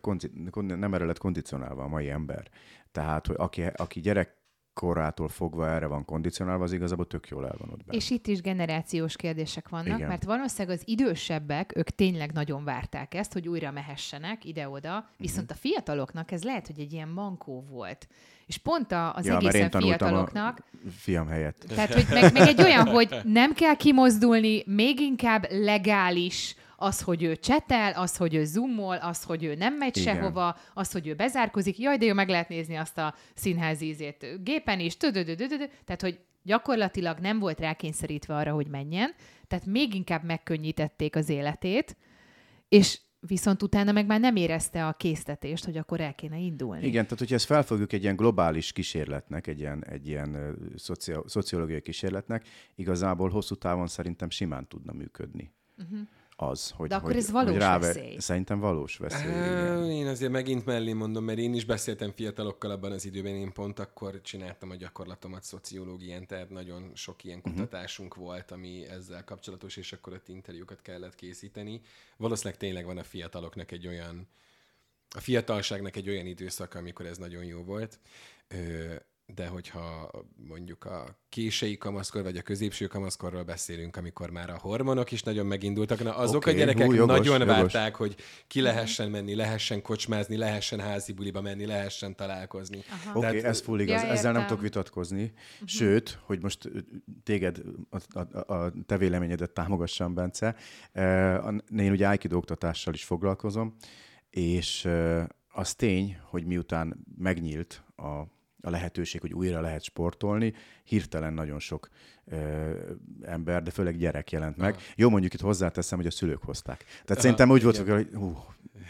nem erre lett kondicionálva a mai ember. Tehát, hogy aki, aki gyerek korától fogva erre van kondicionálva, az igazából tök jól el van ott benne. És itt is generációs kérdések vannak, Igen. mert valószínűleg az idősebbek, ők tényleg nagyon várták ezt, hogy újra mehessenek ide-oda, viszont uh-huh. a fiataloknak ez lehet, hogy egy ilyen mankó volt. És pont az ja, egészen fiataloknak... A fiam helyett. Tehát, hogy meg, meg egy olyan, hogy nem kell kimozdulni, még inkább legális, az, hogy ő csetel, az, hogy ő zoomol, az, hogy ő nem megy Igen. sehova, az, hogy ő bezárkozik, jaj, de jó, meg lehet nézni azt a színházi ízét gépen is, tehát, hogy gyakorlatilag nem volt rákényszerítve arra, hogy menjen, tehát még inkább megkönnyítették az életét, és viszont utána meg már nem érezte a késztetést, hogy akkor el kéne indulni. Igen, tehát hogyha ezt felfogjuk egy ilyen globális kísérletnek, egy ilyen, egy ilyen szociológiai kísérletnek, igazából hosszú távon szerintem simán tudna működni. Uh-huh az, hogy De akkor hogy, ez valós hogy ráve... veszély. Szerintem valós veszély. Uh, én azért megint mellé mondom, mert én is beszéltem fiatalokkal abban az időben, én pont akkor csináltam a gyakorlatomat szociológián, tehát nagyon sok ilyen mhm. kutatásunk uh-huh. volt, ami ezzel kapcsolatos, és akkor ott interjúkat kellett készíteni. Valószínűleg tényleg van a fiataloknak egy olyan, a fiatalságnak egy olyan időszaka, amikor ez nagyon jó volt. Ö, de hogyha mondjuk a késői kamaszkor, vagy a középső kamaszkorról beszélünk, amikor már a hormonok is nagyon megindultak, na azok okay, a gyerekek hú, jogos, nagyon jogos. várták, hogy ki lehessen menni, lehessen kocsmázni, lehessen házi buliba menni, lehessen találkozni. Oké, okay, ez full igaz, ja, ezzel nem tudok vitatkozni. Uh-huh. Sőt, hogy most téged, a, a, a te véleményedet támogassam, Bence, én ugye Aikido oktatással is foglalkozom, és az tény, hogy miután megnyílt a a lehetőség, hogy újra lehet sportolni, hirtelen nagyon sok ö, ember, de főleg gyerek jelent meg. Aha. Jó, mondjuk itt hozzáteszem, hogy a szülők hozták. Tehát Aha, szerintem úgy volt, hogy hú,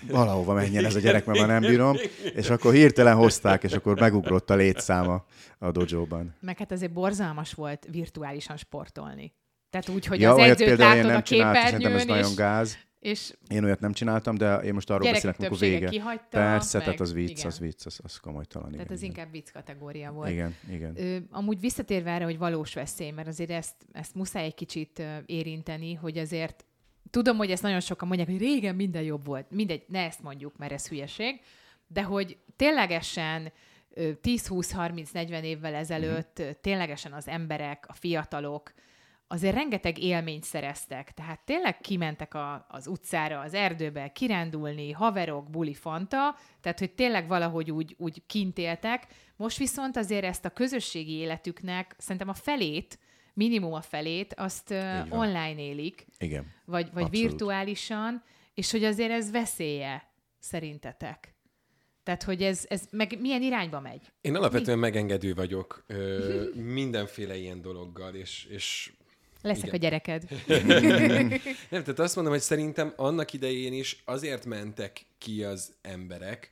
valahova menjen ez a gyerek, mert már nem bírom, és akkor hirtelen hozták, és akkor megugrott a létszáma a dojóban. Meg hát azért borzalmas volt virtuálisan sportolni. Tehát úgy, hogy ja, az edzőt látod a képernyőn, ez nagyon gáz. És én olyat nem csináltam, de én most arról beszélek, amikor vége. Kihagyta, Persze, meg, tehát az vicc, igen. az vicc, az, az komolytalan. Tehát igen, az igen. inkább vicc kategória volt. Igen, igen. Ö, amúgy visszatérve erre, hogy valós veszély, mert azért ezt, ezt muszáj egy kicsit érinteni, hogy azért tudom, hogy ezt nagyon sokan mondják, hogy régen minden jobb volt. Mindegy, ne ezt mondjuk, mert ez hülyeség, de hogy ténylegesen 10-20-30-40 évvel ezelőtt mm. ténylegesen az emberek, a fiatalok, azért rengeteg élményt szereztek. Tehát tényleg kimentek a, az utcára, az erdőbe, kirándulni, haverok, buli, fanta, tehát hogy tényleg valahogy úgy, úgy kint éltek. Most viszont azért ezt a közösségi életüknek szerintem a felét, minimum a felét, azt uh, online élik. Igen. Vagy, vagy virtuálisan, és hogy azért ez veszélye szerintetek. Tehát, hogy ez, ez meg milyen irányba megy? Én alapvetően Mi? megengedő vagyok ö, mindenféle ilyen dologgal, és, és Leszek Igen. a gyereked. Nem, tehát azt mondom, hogy szerintem annak idején is azért mentek ki az emberek,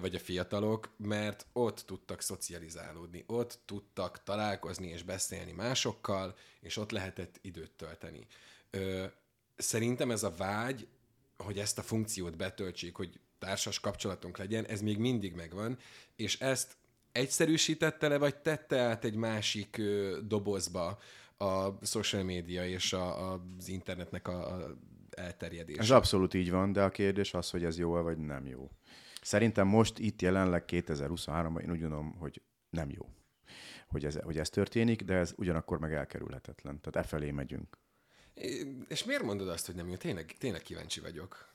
vagy a fiatalok, mert ott tudtak szocializálódni, ott tudtak találkozni és beszélni másokkal, és ott lehetett időt tölteni. Szerintem ez a vágy, hogy ezt a funkciót betöltsék, hogy társas kapcsolatunk legyen, ez még mindig megvan, és ezt egyszerűsítette le, vagy tette át egy másik dobozba, a social média és a, a, az internetnek a, a elterjedése. Ez abszolút így van, de a kérdés az, hogy ez jó vagy nem jó. Szerintem most itt jelenleg 2023-ban én úgy gondolom, hogy nem jó, hogy ez, hogy ez történik, de ez ugyanakkor meg elkerülhetetlen. Tehát e felé megyünk. És miért mondod azt, hogy nem jó? Tényleg, tényleg kíváncsi vagyok.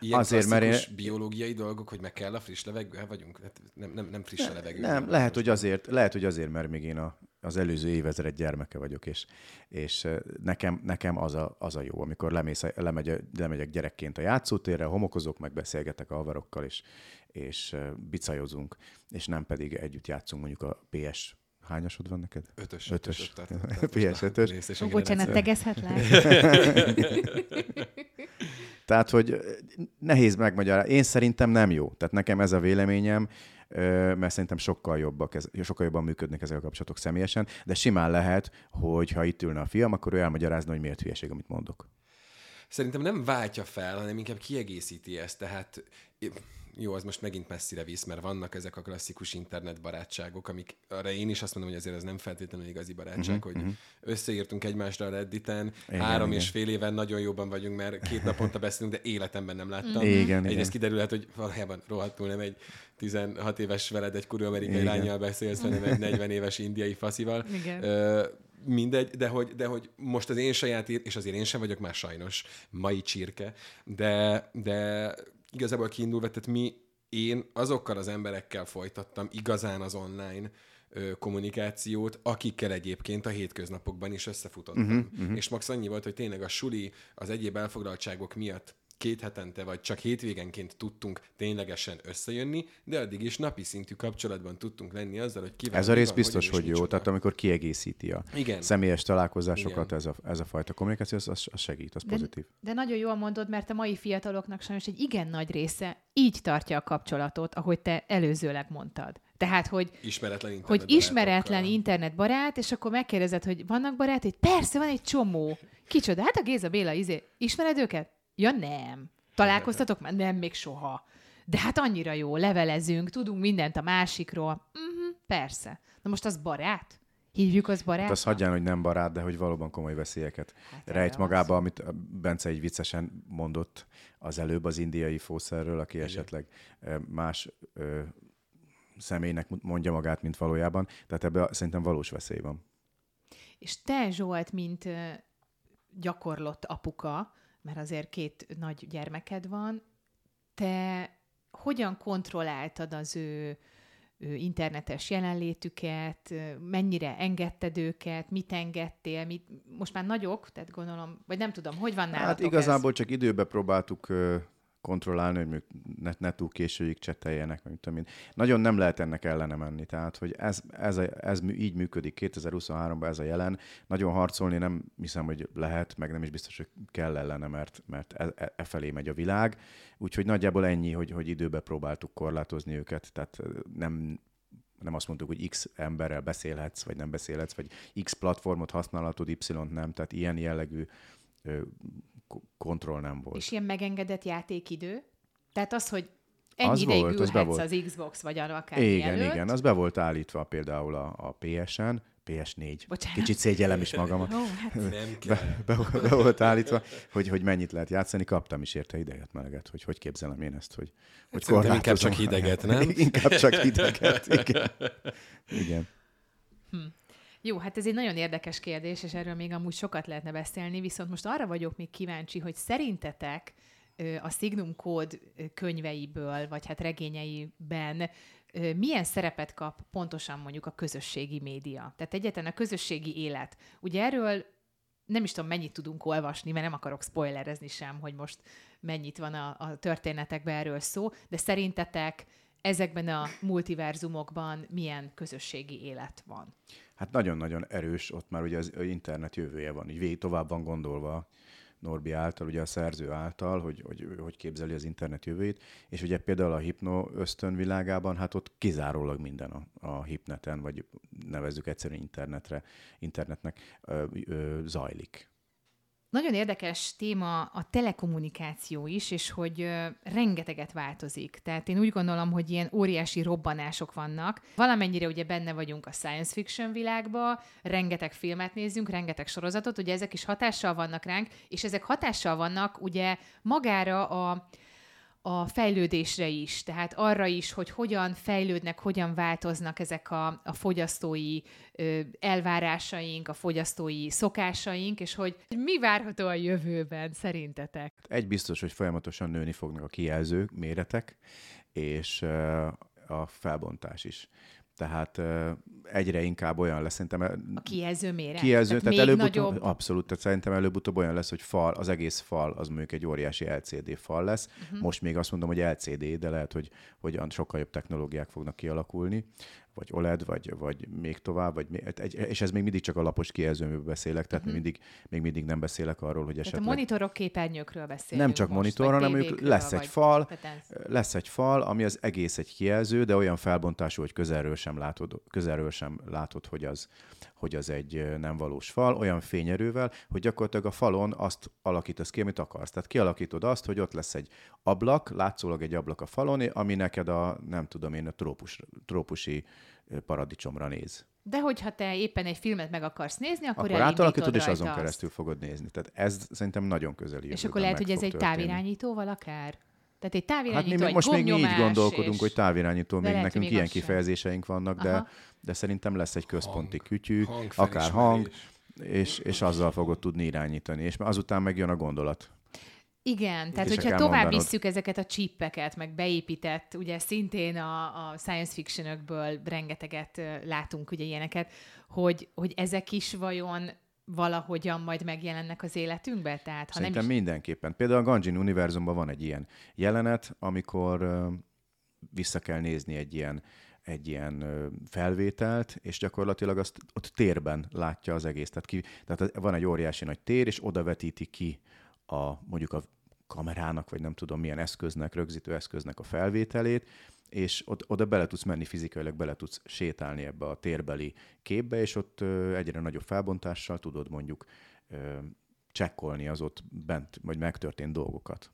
Ilyen Azért, mert én... biológiai dolgok, hogy meg kell a friss levegő, vagyunk? Hát nem, nem, nem friss a levegő. Nem, lehet, hogy azért, lehet, hogy azért, mert még én a, az előző évezred gyermeke vagyok, és, és nekem, nekem az, a, az a jó, amikor lemész, lemegy, lemegyek gyerekként a játszótérre, homokozok, meg beszélgetek a havarokkal, és, és bicajozunk, és nem pedig együtt játszunk mondjuk a PS Hányasod van neked? Ötös. Ötös. PS ötös. Bocsánat, tegezhetlek? Tehát, hogy nehéz megmagyarázni. Én szerintem nem jó. Tehát nekem ez a véleményem, mert szerintem sokkal, jobbak, sokkal jobban működnek ezek a kapcsolatok személyesen, de simán lehet, hogy ha itt ülne a fiam, akkor ő elmagyarázna, hogy miért hülyeség, amit mondok. Szerintem nem váltja fel, hanem inkább kiegészíti ezt. Tehát jó, az most megint messzire visz, mert vannak ezek a klasszikus internetbarátságok, amik arra én is azt mondom, hogy azért ez nem feltétlenül igazi barátság, uh-huh, hogy uh-huh. összeírtunk egymásra a Redditen, igen, három igen. és fél éven nagyon jobban vagyunk, mert két naponta beszélünk, de életemben nem láttam. Uh-huh. Igen, Egyrészt igen. kiderülhet, hogy valójában rohadtul nem egy 16 éves veled egy kurva amerikai lányjal beszélsz, hanem egy 40 éves indiai faszival. Igen. Uh, mindegy, de hogy, de hogy most az én saját, és azért én sem vagyok már sajnos mai csirke, de, de igazából kiindulva, tehát mi, én azokkal az emberekkel folytattam igazán az online ö, kommunikációt, akikkel egyébként a hétköznapokban is összefutottam. Uh-huh, uh-huh. És max annyi volt, hogy tényleg a suli az egyéb elfoglaltságok miatt két hetente vagy csak hétvégenként tudtunk ténylegesen összejönni, de addig is napi szintű kapcsolatban tudtunk lenni azzal, hogy kivel. Ez a rész van, biztos, hogy jó, tehát amikor kiegészíti a Igen. személyes találkozásokat, Igen. Ez, a, ez a fajta kommunikáció, az, az segít, az de, pozitív. De nagyon jól mondod, mert a mai fiataloknak sajnos egy igen nagy része így tartja a kapcsolatot, ahogy te előzőleg mondtad. Tehát, hogy ismeretlen, internet hogy ismeretlen internetbarát, és akkor megkérdezed, hogy vannak barátai? Persze, van egy csomó. Kicsoda? Hát a Géza Béla, izé, ismered őket? Ja nem. Találkoztatok már? Nem, még soha. De hát annyira jó, levelezünk, tudunk mindent a másikról. Uh-huh, persze. Na most az barát? Hívjuk az barát? Hát azt hagyján, hogy nem barát, de hogy valóban komoly veszélyeket hát rejt magába, az. amit Bence egy viccesen mondott az előbb az indiai fószerről, aki Igen. esetleg más ö, személynek mondja magát, mint valójában. Tehát ebben szerintem valós veszély van. És te, Zsolt, mint gyakorlott apuka, mert azért két nagy gyermeked van, te hogyan kontrolláltad az ő, ő internetes jelenlétüket, mennyire engedted őket, mit engedtél, mit, most már nagyok, tehát gondolom, vagy nem tudom, hogy van nálatok Hát igazából ez? csak időbe próbáltuk kontrollálni, hogy mondjuk ne, ne túl későig cseteljenek, meg tudom én. Nagyon nem lehet ennek ellene menni, tehát hogy ez, ez, a, ez így működik 2023-ban ez a jelen. Nagyon harcolni nem hiszem, hogy lehet, meg nem is biztos, hogy kell ellene, mert, mert e, e, e felé megy a világ. Úgyhogy nagyjából ennyi, hogy, hogy időbe próbáltuk korlátozni őket, tehát nem, nem azt mondtuk, hogy X emberrel beszélhetsz, vagy nem beszélhetsz, vagy X platformot használhatod, Y nem, tehát ilyen jellegű kontroll nem volt. És ilyen megengedett játékidő? Tehát az, hogy ennyi az ideig volt, az, volt. az Xbox vagy akár Igen, előtt. igen, az be volt állítva például a, a PS-en, PS4. Bocsánat. Kicsit szégyellem is magamat. Oh, hát. Nem kell. Be, be, be, volt állítva, hogy, hogy mennyit lehet játszani. Kaptam is érte ideget, meleget, hogy hogy képzelem én ezt, hogy, hogy hát inkább csak hideget, nem? inkább csak hideget, igen. igen. Hm. Jó, hát ez egy nagyon érdekes kérdés, és erről még amúgy sokat lehetne beszélni, viszont most arra vagyok még kíváncsi, hogy szerintetek a Signum kód könyveiből, vagy hát regényeiben milyen szerepet kap pontosan mondjuk a közösségi média? Tehát egyetlen a közösségi élet. Ugye erről nem is tudom, mennyit tudunk olvasni, mert nem akarok spoilerezni sem, hogy most mennyit van a, a történetekben erről szó, de szerintetek ezekben a multiverzumokban milyen közösségi élet van? Hát nagyon-nagyon erős, ott már ugye az internet jövője van, így végig tovább van gondolva Norbi által, ugye a szerző által, hogy, hogy, hogy képzeli az internet jövőjét, és ugye például a hipno ösztön világában, hát ott kizárólag minden a, a hipneten, vagy nevezzük egyszerűen internetre, internetnek ö, ö, zajlik. Nagyon érdekes téma a telekommunikáció is, és hogy rengeteget változik. Tehát én úgy gondolom, hogy ilyen óriási robbanások vannak. Valamennyire ugye benne vagyunk a science fiction világba, rengeteg filmet nézzünk, rengeteg sorozatot, ugye ezek is hatással vannak ránk, és ezek hatással vannak ugye magára a a fejlődésre is, tehát arra is, hogy hogyan fejlődnek, hogyan változnak ezek a, a fogyasztói ö, elvárásaink, a fogyasztói szokásaink, és hogy mi várható a jövőben szerintetek? Egy biztos, hogy folyamatosan nőni fognak a kijelzők, méretek, és a felbontás is tehát egyre inkább olyan lesz, szerintem... A kijelző méret? Kijelző, tehát, tehát előbb nagyobb... abszolút, tehát szerintem előbb-utóbb olyan lesz, hogy fal, az egész fal, az mondjuk egy óriási LCD fal lesz. Uh-huh. Most még azt mondom, hogy LCD, de lehet, hogy, hogy sokkal jobb technológiák fognak kialakulni vagy OLED, vagy, vagy még tovább, vagy és ez még mindig csak a lapos kijelzőműből beszélek, tehát uh-huh. még, mindig, még mindig nem beszélek arról, hogy esetleg... Tehát a monitorok képernyőkről beszélünk Nem csak monitor, hanem mondjuk lesz egy fal, lesz egy fal, ami az egész egy kijelző, de olyan felbontású, hogy közelről sem látod, közelről sem látod hogy az, hogy az egy nem valós fal, olyan fényerővel, hogy gyakorlatilag a falon azt alakítasz ki, amit akarsz. Tehát kialakítod azt, hogy ott lesz egy ablak, látszólag egy ablak a falon, ami neked a, nem tudom én, a trópus, trópusi paradicsomra néz. De hogyha te éppen egy filmet meg akarsz nézni, akkor, akkor átalakítod, és azon azt. keresztül fogod nézni. Tehát ez szerintem nagyon közeli. És akkor lehet, hogy ez egy történni. távirányítóval akár? Tehát egy távirányító, hát mi egy most még így gondolkodunk, és... hogy távirányító, még nekünk még ilyen kifejezéseink vannak, de, de szerintem lesz egy központi hang, kütyű, hang akár hang, és, és azzal fogod tudni irányítani. És azután megjön a gondolat. Igen, tehát hogyha tovább mondanod. visszük ezeket a csippeket, meg beépített, ugye szintén a, a science fictionökből rengeteget látunk ugye ilyeneket, hogy, hogy ezek is vajon valahogyan majd megjelennek az életünkben? Tehát, ha Szerintem nem is... mindenképpen. Például a Ganjin univerzumban van egy ilyen jelenet, amikor uh, vissza kell nézni egy ilyen egy ilyen felvételt, és gyakorlatilag azt ott térben látja az egész. Tehát, ki, tehát van egy óriási nagy tér, és oda vetíti ki a, mondjuk a kamerának, vagy nem tudom milyen eszköznek, rögzítő eszköznek a felvételét, és ott, oda bele tudsz menni fizikailag, bele tudsz sétálni ebbe a térbeli képbe, és ott egyre nagyobb felbontással tudod mondjuk csekkolni az ott bent, vagy megtörtént dolgokat.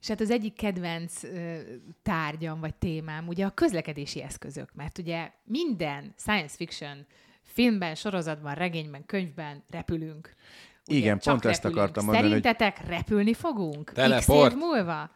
És hát az egyik kedvenc ö, tárgyam, vagy témám ugye a közlekedési eszközök, mert ugye minden science fiction filmben, sorozatban, regényben, könyvben repülünk. Ugye, Igen, pont repülünk. ezt akartam mondani. Szerintetek hogy... repülni fogunk? Teleport. X év múlva?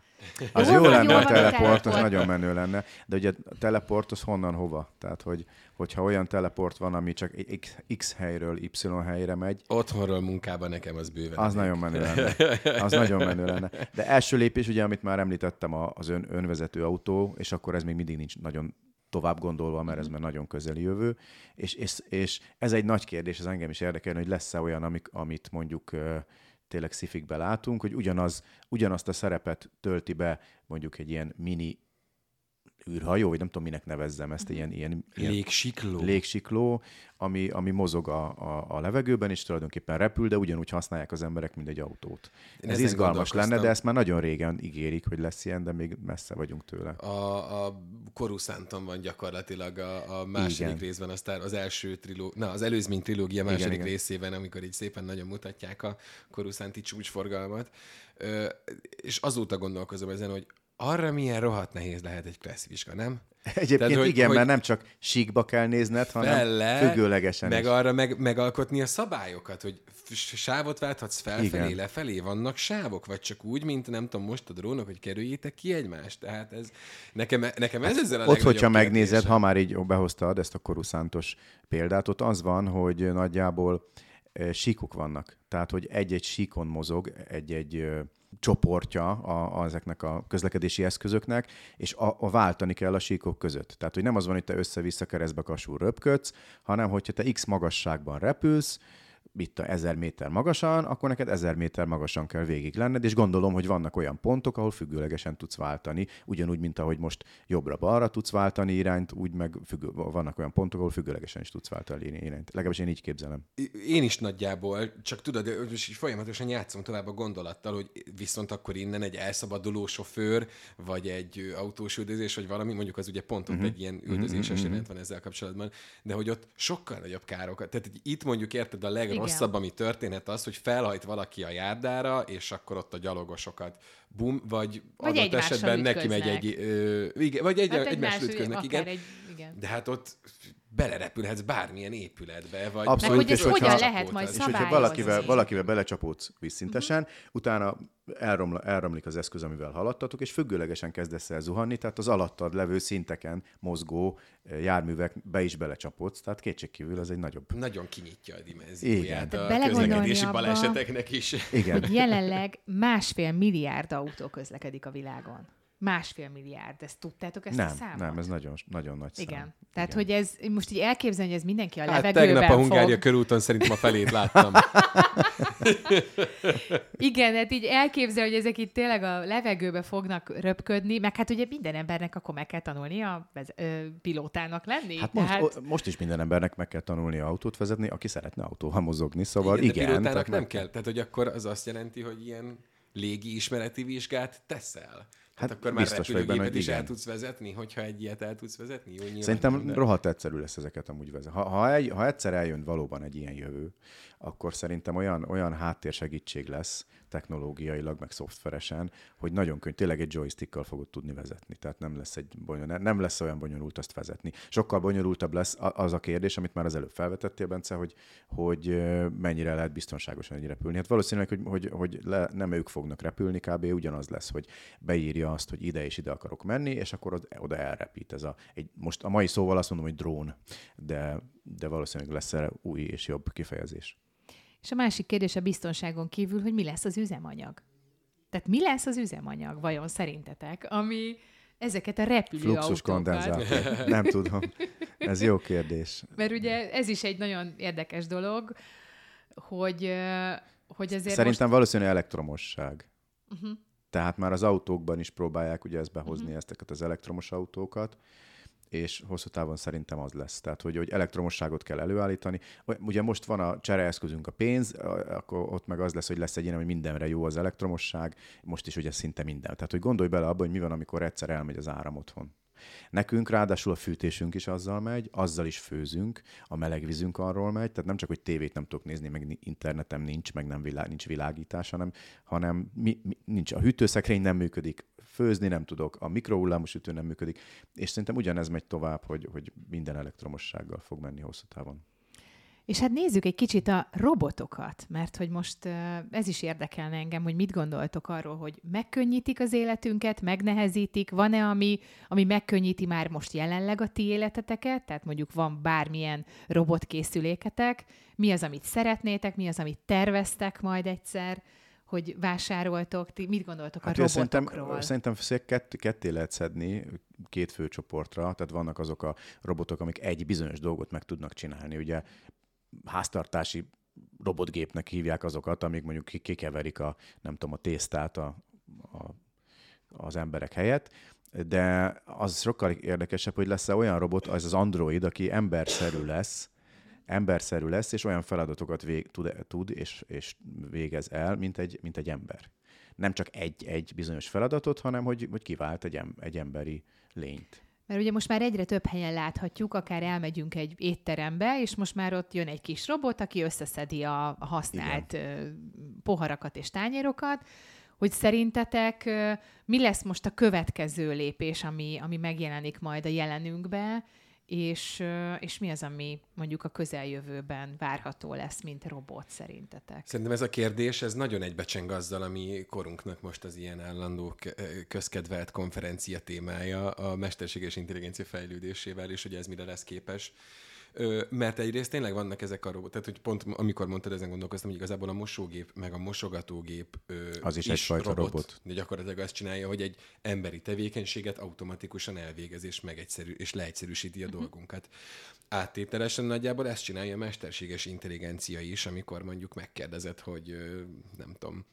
Az jó, jó lenne a teleport, az nagyon menő lenne. De ugye a teleport az honnan hova? Tehát, hogy, hogyha olyan teleport van, ami csak X, X helyről Y helyre megy. Otthonról munkában nekem az bőven. Az nagyon menő lenne. Az nagyon menő lenne. De első lépés, ugye, amit már említettem, az ön, önvezető autó, és akkor ez még mindig nincs nagyon tovább gondolva, mert ez már nagyon közeli jövő, és, és, és ez egy nagy kérdés, ez engem is érdekel, hogy lesz-e olyan, amik, amit mondjuk tényleg szifikbe látunk, hogy ugyanaz, ugyanazt a szerepet tölti be mondjuk egy ilyen mini űrhajó, vagy nem tudom, minek nevezzem ezt, ilyen, ilyen, ilyen Légsikló. légsikló, ami, ami mozog a, a, a levegőben, és tulajdonképpen repül, de ugyanúgy használják az emberek, mint egy autót. Én Ez izgalmas lenne, de ezt már nagyon régen ígérik, hogy lesz ilyen, de még messze vagyunk tőle. A, a Coruscanton van gyakorlatilag a, a második Igen. részben, aztán az első triló, na, az előzmény trilógia második Igen, igen, részében, amikor így szépen nagyon mutatják a Coruscanti csúcsforgalmat. Ö, és azóta gondolkozom ezen, hogy arra milyen rohadt nehéz lehet egy kresszvizsga, nem? Egyébként Tehát, hogy- igen, hogy- mert nem csak síkba kell nézned, hanem Felle, függőlegesen meg is. arra meg, megalkotni a szabályokat, hogy sávot válthatsz felfelé, Igen. Lefelé, vannak sávok, vagy csak úgy, mint nem tudom, most a drónok, hogy kerüljétek ki egymást. Tehát ez, nekem, nekem ez ezzel a Hát Ott, hogyha megnézed, kérdésem. ha már így behoztad ezt a koruszántos példát, ott az van, hogy nagyjából eh, síkok vannak. Tehát, hogy egy-egy síkon mozog egy-egy csoportja a, a, ezeknek a közlekedési eszközöknek, és a, a váltani kell a síkok között. Tehát, hogy nem az van, hogy te össze-vissza keresztbe kasul röpködsz, hanem hogyha te x magasságban repülsz, itt a 1000 méter magasan, akkor neked 1000 méter magasan kell végig lenned, és gondolom, hogy vannak olyan pontok, ahol függőlegesen tudsz váltani, ugyanúgy, mint ahogy most jobbra-balra tudsz váltani irányt, úgy meg függő, vannak olyan pontok, ahol függőlegesen is tudsz váltani irányt. Legalábbis én így képzelem. Én is nagyjából, csak tudod, most így folyamatosan játszom tovább a gondolattal, hogy viszont akkor innen egy elszabaduló sofőr, vagy egy autós üldözés, vagy valami, mondjuk az ugye pont ott Mhm. egy ilyen üldözéses jelent van ezzel kapcsolatban, de hogy ott sokkal nagyobb károkat. Tehát itt mondjuk érted a legrosszabb, Igen. ami történhet az, hogy felhajt valaki a járdára, és akkor ott a gyalogosokat bum, vagy, Vagy adott esetben neki megy egy, ö, igen, vagy egy, Hát hát egymás ütköznek, igen. Egy, igen. De hát ott belerepülhetsz bármilyen épületbe, vagy Abszolút, Meg hogy ez hogyan lehet majd És hogyha valakivel, valakivel belecsapódsz vízszintesen, utána elroml, elromlik az eszköz, amivel haladtatok, és függőlegesen kezdesz el zuhanni, tehát az alattad levő szinteken mozgó eh, járművekbe is belecsapódsz, tehát kétségkívül az egy nagyobb. nagyon kinyitja a dimenzióját Igen. De a közlekedési abba- baleseteknek is. Igen. hogy jelenleg másfél milliárd autó közlekedik a világon. Másfél milliárd. Ezt tudtátok ezt a Nem, számot? nem, ez nagyon, nagyon nagy szám. Igen. Tehát, Igen. hogy ez, most így elképzelni, hogy ez mindenki a Hát levegőben tegnap a Hungária fog. körúton szerintem a felét láttam. Igen, hát így elképzel, hogy ezek itt tényleg a levegőbe fognak röpködni, meg hát ugye minden embernek akkor meg kell tanulnia vez- ö, pilótának lenni. Hát most, Tehát, o, most is minden embernek meg kell tanulni autót vezetni, aki szeretne autóval mozogni, szóval igen, igen. de pilótának tehát nem meg- kell. Tehát, hogy akkor az azt jelenti, hogy ilyen légi ismereti vizsgát teszel. Hát, Hát akkor már biztos vagyok benne, is el igen. tudsz vezetni, hogyha egy ilyet el tudsz vezetni? Jó, Szerintem de- rohadt egyszerű lesz ezeket amúgy vezetni. Ha, ha, egy, ha egyszer eljön valóban egy ilyen jövő, akkor szerintem olyan, olyan háttérsegítség lesz technológiailag, meg szoftveresen, hogy nagyon könnyű, tényleg egy joystickkal fogod tudni vezetni. Tehát nem lesz, egy bonyol, nem lesz olyan bonyolult azt vezetni. Sokkal bonyolultabb lesz az a kérdés, amit már az előbb felvetettél, Bence, hogy, hogy mennyire lehet biztonságosan így repülni. Hát valószínűleg, hogy, hogy, hogy le, nem ők fognak repülni, kb. ugyanaz lesz, hogy beírja azt, hogy ide és ide akarok menni, és akkor od- oda elrepít. Ez a, egy, most a mai szóval azt mondom, hogy drón, de, de valószínűleg lesz erre új és jobb kifejezés. És a másik kérdés a biztonságon kívül, hogy mi lesz az üzemanyag. Tehát mi lesz az üzemanyag, vajon szerintetek, ami ezeket a Fluxus repülőautókat... kondenzátor. Nem tudom. Ez jó kérdés. Mert ugye ez is egy nagyon érdekes dolog, hogy, hogy azért Szerintem valószínűleg elektromosság. most... Uh-huh. Tehát már az autókban is próbálják ugye ezt behozni, uh-huh. ezteket az elektromos autókat, és hosszú távon szerintem az lesz. Tehát, hogy, hogy elektromosságot kell előállítani. Ugye most van a csereeszközünk a pénz, akkor ott meg az lesz, hogy lesz egy ilyen, hogy mindenre jó az elektromosság, most is ugye szinte minden. Tehát, hogy gondolj bele abba, hogy mi van, amikor egyszer elmegy az áram otthon. Nekünk ráadásul a fűtésünk is azzal megy, azzal is főzünk, a meleg vízünk arról megy, tehát nem csak, hogy tévét nem tudok nézni, meg internetem nincs, meg nem világ, nincs világítás, hanem, hanem mi, mi, nincs a hűtőszekrény nem működik, főzni nem tudok, a mikrohullámos sütő nem működik, és szerintem ugyanez megy tovább, hogy, hogy minden elektromossággal fog menni hosszú távon. És hát nézzük egy kicsit a robotokat, mert hogy most ez is érdekelne engem, hogy mit gondoltok arról, hogy megkönnyítik az életünket, megnehezítik, van-e, ami, ami megkönnyíti már most jelenleg a ti életeteket, tehát mondjuk van bármilyen robotkészüléketek, mi az, amit szeretnétek, mi az, amit terveztek majd egyszer, hogy vásároltok, ti mit gondoltok Hát a ugye szerintem, robotokról? szerintem szé- kett, ketté lehet szedni két fő csoportra, tehát vannak azok a robotok, amik egy bizonyos dolgot meg tudnak csinálni. Ugye háztartási robotgépnek hívják azokat, amik mondjuk kikeverik a, nem tudom, a tésztát a, a, az emberek helyett, de az sokkal érdekesebb, hogy lesz-e olyan robot, az az android, aki emberszerű lesz, emberszerű lesz, és olyan feladatokat vég, tud, tud és, és végez el, mint egy, mint egy ember. Nem csak egy-egy bizonyos feladatot, hanem hogy, hogy kivált egy, em, egy emberi lényt. Mert ugye most már egyre több helyen láthatjuk, akár elmegyünk egy étterembe, és most már ott jön egy kis robot, aki összeszedi a, a használt Igen. poharakat és tányérokat, hogy szerintetek mi lesz most a következő lépés, ami, ami megjelenik majd a jelenünkbe, és, és mi az, ami mondjuk a közeljövőben várható lesz, mint robot szerintetek? Szerintem ez a kérdés, ez nagyon egybecseng azzal, ami korunknak most az ilyen állandó közkedvelt konferencia témája a mesterséges intelligencia fejlődésével, és hogy ez mire lesz képes. Ö, mert egyrészt tényleg vannak ezek a robotok, tehát hogy pont amikor mondtad, ezen gondolkoztam, hogy igazából a mosógép, meg a mosogatógép ö, az is, is egyfajta robot, robot. De gyakorlatilag azt csinálja, hogy egy emberi tevékenységet automatikusan elvégez és megegyszerű, és leegyszerűsíti a uh-huh. dolgunkat. Áttételesen nagyjából ezt csinálja a mesterséges intelligencia is, amikor mondjuk megkérdezed, hogy ö, nem tudom,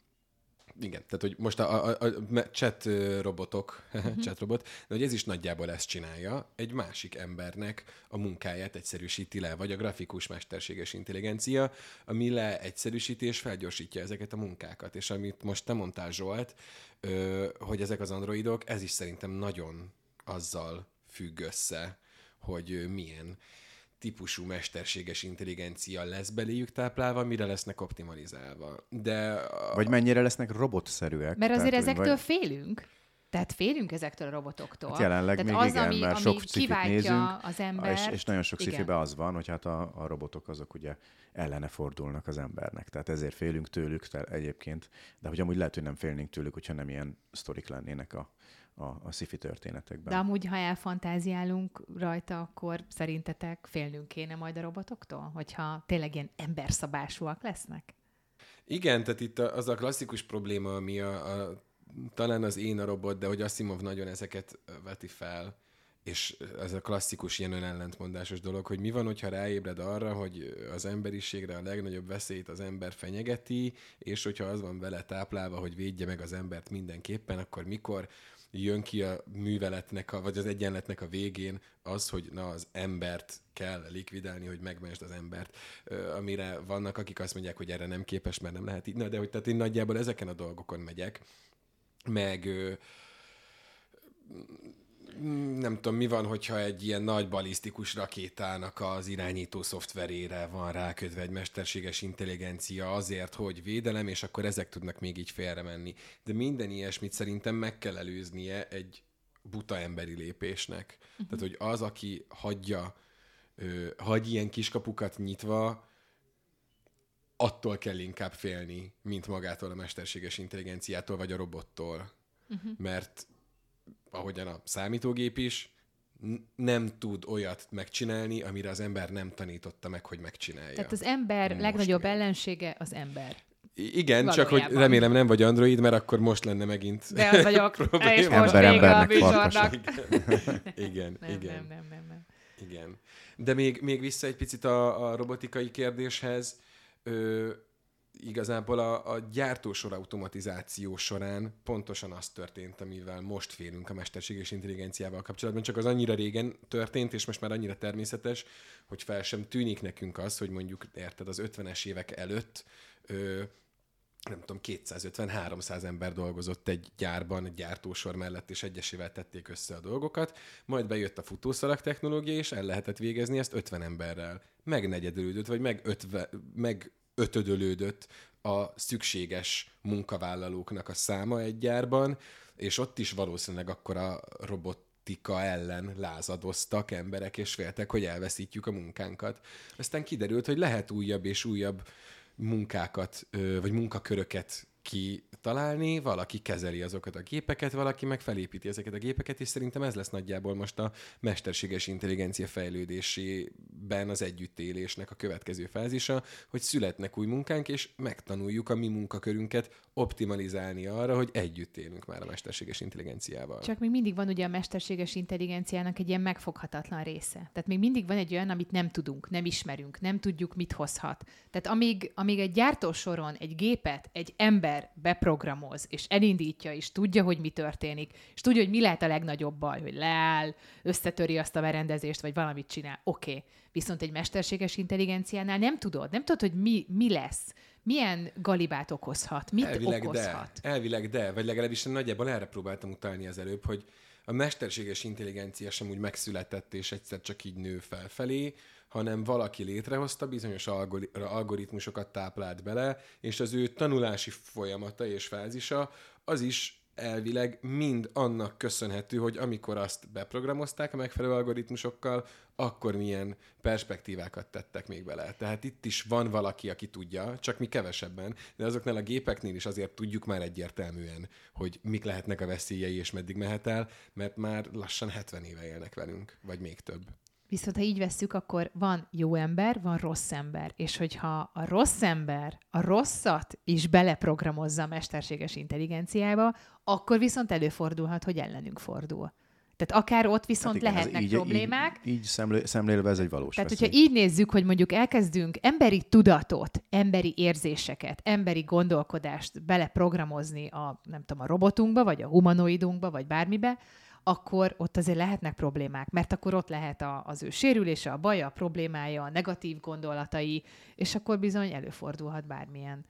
igen, tehát hogy most a, a, a chat robotok, uh-huh. chat robot, de hogy ez is nagyjából ezt csinálja, egy másik embernek a munkáját egyszerűsíti le, vagy a grafikus mesterséges intelligencia, ami leegyszerűsíti és felgyorsítja ezeket a munkákat. És amit most te mondtál, Zsolt, hogy ezek az androidok, ez is szerintem nagyon azzal függ össze, hogy milyen típusú mesterséges intelligencia lesz beléjük táplálva, mire lesznek optimalizálva. De a... Vagy mennyire lesznek robotszerűek. Mert azért Tehát, ezektől vagy... félünk. Tehát félünk ezektől a robotoktól. Hát jelenleg Tehát még az, igen, ami, mert ami sok cifit nézünk, az embert, és, és nagyon sok cifiben az van, hogy hát a, a robotok azok ugye ellene fordulnak az embernek. Tehát ezért félünk tőlük egyébként, de hogy amúgy lehet, hogy nem félnénk tőlük, hogyha nem ilyen sztorik lennének a, a, a sci történetekben. De amúgy, ha elfantáziálunk rajta, akkor szerintetek félnünk kéne majd a robotoktól? Hogyha tényleg ilyen emberszabásúak lesznek? Igen, tehát itt az a klasszikus probléma, ami a, a talán az én a robot, de hogy Asimov nagyon ezeket veti fel, és ez a klasszikus ilyen önellentmondásos dolog, hogy mi van, hogyha ráébred arra, hogy az emberiségre a legnagyobb veszélyt az ember fenyegeti, és hogyha az van vele táplálva, hogy védje meg az embert mindenképpen, akkor mikor jön ki a műveletnek, a, vagy az egyenletnek a végén az, hogy na az embert kell likvidálni, hogy megmensd az embert, amire vannak, akik azt mondják, hogy erre nem képes, mert nem lehet így. Na, de hogy tehát én nagyjából ezeken a dolgokon megyek, meg nem tudom, mi van, hogyha egy ilyen nagy balisztikus rakétának az irányító szoftverére van rákötve egy mesterséges intelligencia azért, hogy védelem, és akkor ezek tudnak még így félre menni. De minden ilyesmit szerintem meg kell előznie egy buta emberi lépésnek. Uh-huh. Tehát, hogy az, aki hagyja, ö, hagy ilyen kiskapukat nyitva, attól kell inkább félni, mint magától a mesterséges intelligenciától, vagy a robottól. Uh-huh. Mert ahogyan a számítógép is, nem tud olyat megcsinálni, amire az ember nem tanította meg, hogy megcsinálja. Tehát az ember most legnagyobb még. ellensége az ember. Igen, Valójában. csak hogy remélem nem vagy android, mert akkor most lenne megint De az vagyok, és most ember, vége a műsornak. Igen, nem, igen. Nem, nem, nem, nem. Igen. De még, még vissza egy picit a, a robotikai kérdéshez. Ö, igazából a, a gyártósor automatizáció során pontosan az történt, amivel most félünk a mesterséges intelligenciával kapcsolatban, csak az annyira régen történt, és most már annyira természetes, hogy fel sem tűnik nekünk az, hogy mondjuk, érted, az 50-es évek előtt ö, nem tudom, 250-300 ember dolgozott egy gyárban, egy gyártósor mellett, és egyesével tették össze a dolgokat, majd bejött a futószalag technológia, és el lehetett végezni ezt 50 emberrel. Megnegyedülődött, vagy meg, ötve, meg ötödölődött a szükséges munkavállalóknak a száma egy gyárban, és ott is valószínűleg akkor a robotika ellen lázadoztak emberek, és féltek, hogy elveszítjük a munkánkat. Aztán kiderült, hogy lehet újabb és újabb munkákat, vagy munkaköröket kitalálni, valaki kezeli azokat a gépeket, valaki meg felépíti ezeket a gépeket, és szerintem ez lesz nagyjából most a mesterséges intelligencia fejlődésében az együttélésnek a következő fázisa, hogy születnek új munkánk, és megtanuljuk a mi munkakörünket optimalizálni arra, hogy együtt élünk már a mesterséges intelligenciával. Csak még mindig van ugye a mesterséges intelligenciának egy ilyen megfoghatatlan része. Tehát még mindig van egy olyan, amit nem tudunk, nem ismerünk, nem tudjuk, mit hozhat. Tehát amíg, amíg egy gyártósoron egy gépet egy ember beprogramoz, és elindítja, és tudja, hogy mi történik, és tudja, hogy mi lehet a legnagyobb baj, hogy leáll, összetöri azt a berendezést, vagy valamit csinál, oké. Okay. Viszont egy mesterséges intelligenciánál nem tudod, nem tudod, hogy mi, mi lesz milyen galibát okozhat, mit elvileg okozhat. De, elvileg de, vagy legalábbis nagyjából erre próbáltam utalni az előbb, hogy a mesterséges intelligencia sem úgy megszületett, és egyszer csak így nő felfelé, hanem valaki létrehozta, bizonyos algoritmusokat táplált bele, és az ő tanulási folyamata és fázisa az is elvileg mind annak köszönhető, hogy amikor azt beprogramozták a megfelelő algoritmusokkal, akkor milyen perspektívákat tettek még bele. Tehát itt is van valaki, aki tudja, csak mi kevesebben, de azoknál a gépeknél is azért tudjuk már egyértelműen, hogy mik lehetnek a veszélyei és meddig mehet el, mert már lassan 70 éve élnek velünk, vagy még több. Viszont ha így vesszük, akkor van jó ember, van rossz ember. És hogyha a rossz ember a rosszat is beleprogramozza a mesterséges intelligenciába, akkor viszont előfordulhat, hogy ellenünk fordul. Tehát akár ott viszont hát igen, lehetnek így, problémák. Így, így szemlé, szemlélve ez egy valós Tehát, veszély. hogyha így nézzük, hogy mondjuk elkezdünk emberi tudatot, emberi érzéseket, emberi gondolkodást beleprogramozni a, nem tudom, a robotunkba, vagy a humanoidunkba, vagy bármibe, akkor ott azért lehetnek problémák, mert akkor ott lehet a, az ő sérülése, a baja, a problémája, a negatív gondolatai, és akkor bizony előfordulhat bármilyen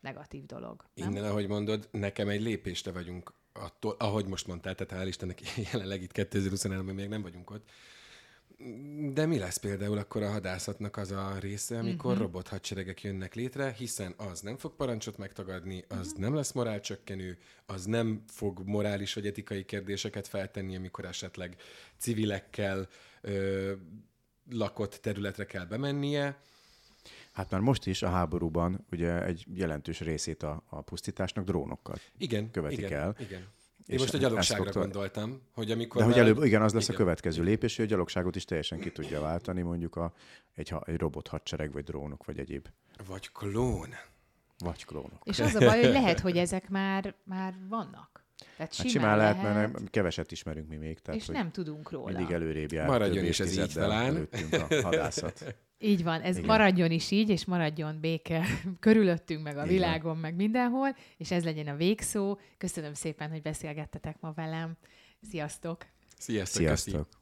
negatív dolog. Nem? Innen, ahogy mondod, nekem egy lépésre vagyunk attól, ahogy most mondtál, tehát hál' Istennek jelenleg itt 2023-ban még nem vagyunk ott, de mi lesz például akkor a hadászatnak az a része, amikor uh-huh. robothadseregek jönnek létre, hiszen az nem fog parancsot megtagadni, az uh-huh. nem lesz morálcsökkenő, az nem fog morális vagy etikai kérdéseket feltenni, amikor esetleg civilekkel ö, lakott területre kell bemennie. Hát már most is a háborúban ugye egy jelentős részét a, a pusztításnak drónokkal igen, követik igen, el. Igen. Én most a gyalogságra szokta... gondoltam, hogy amikor... De hogy előbb, igen, az lesz igen. a következő lépés, hogy a gyalogságot is teljesen ki tudja váltani, mondjuk a, egy, egy robot hadsereg, vagy drónok, vagy egyéb. Vagy klón. Vagy klónok. És az a baj, hogy lehet, hogy ezek már, már vannak. Tehát simán, hát simán lehet, lehet, mert keveset ismerünk mi még. Tehát, és nem tudunk róla. Mindig előrébb jár. Maradjon is ez így talán. a hadászat. Így van, ez Igen. maradjon is így, és maradjon béke körülöttünk, meg a Igen. világon, meg mindenhol, és ez legyen a végszó. Köszönöm szépen, hogy beszélgettetek ma velem. Sziasztok! Sziasztok! Sziasztok!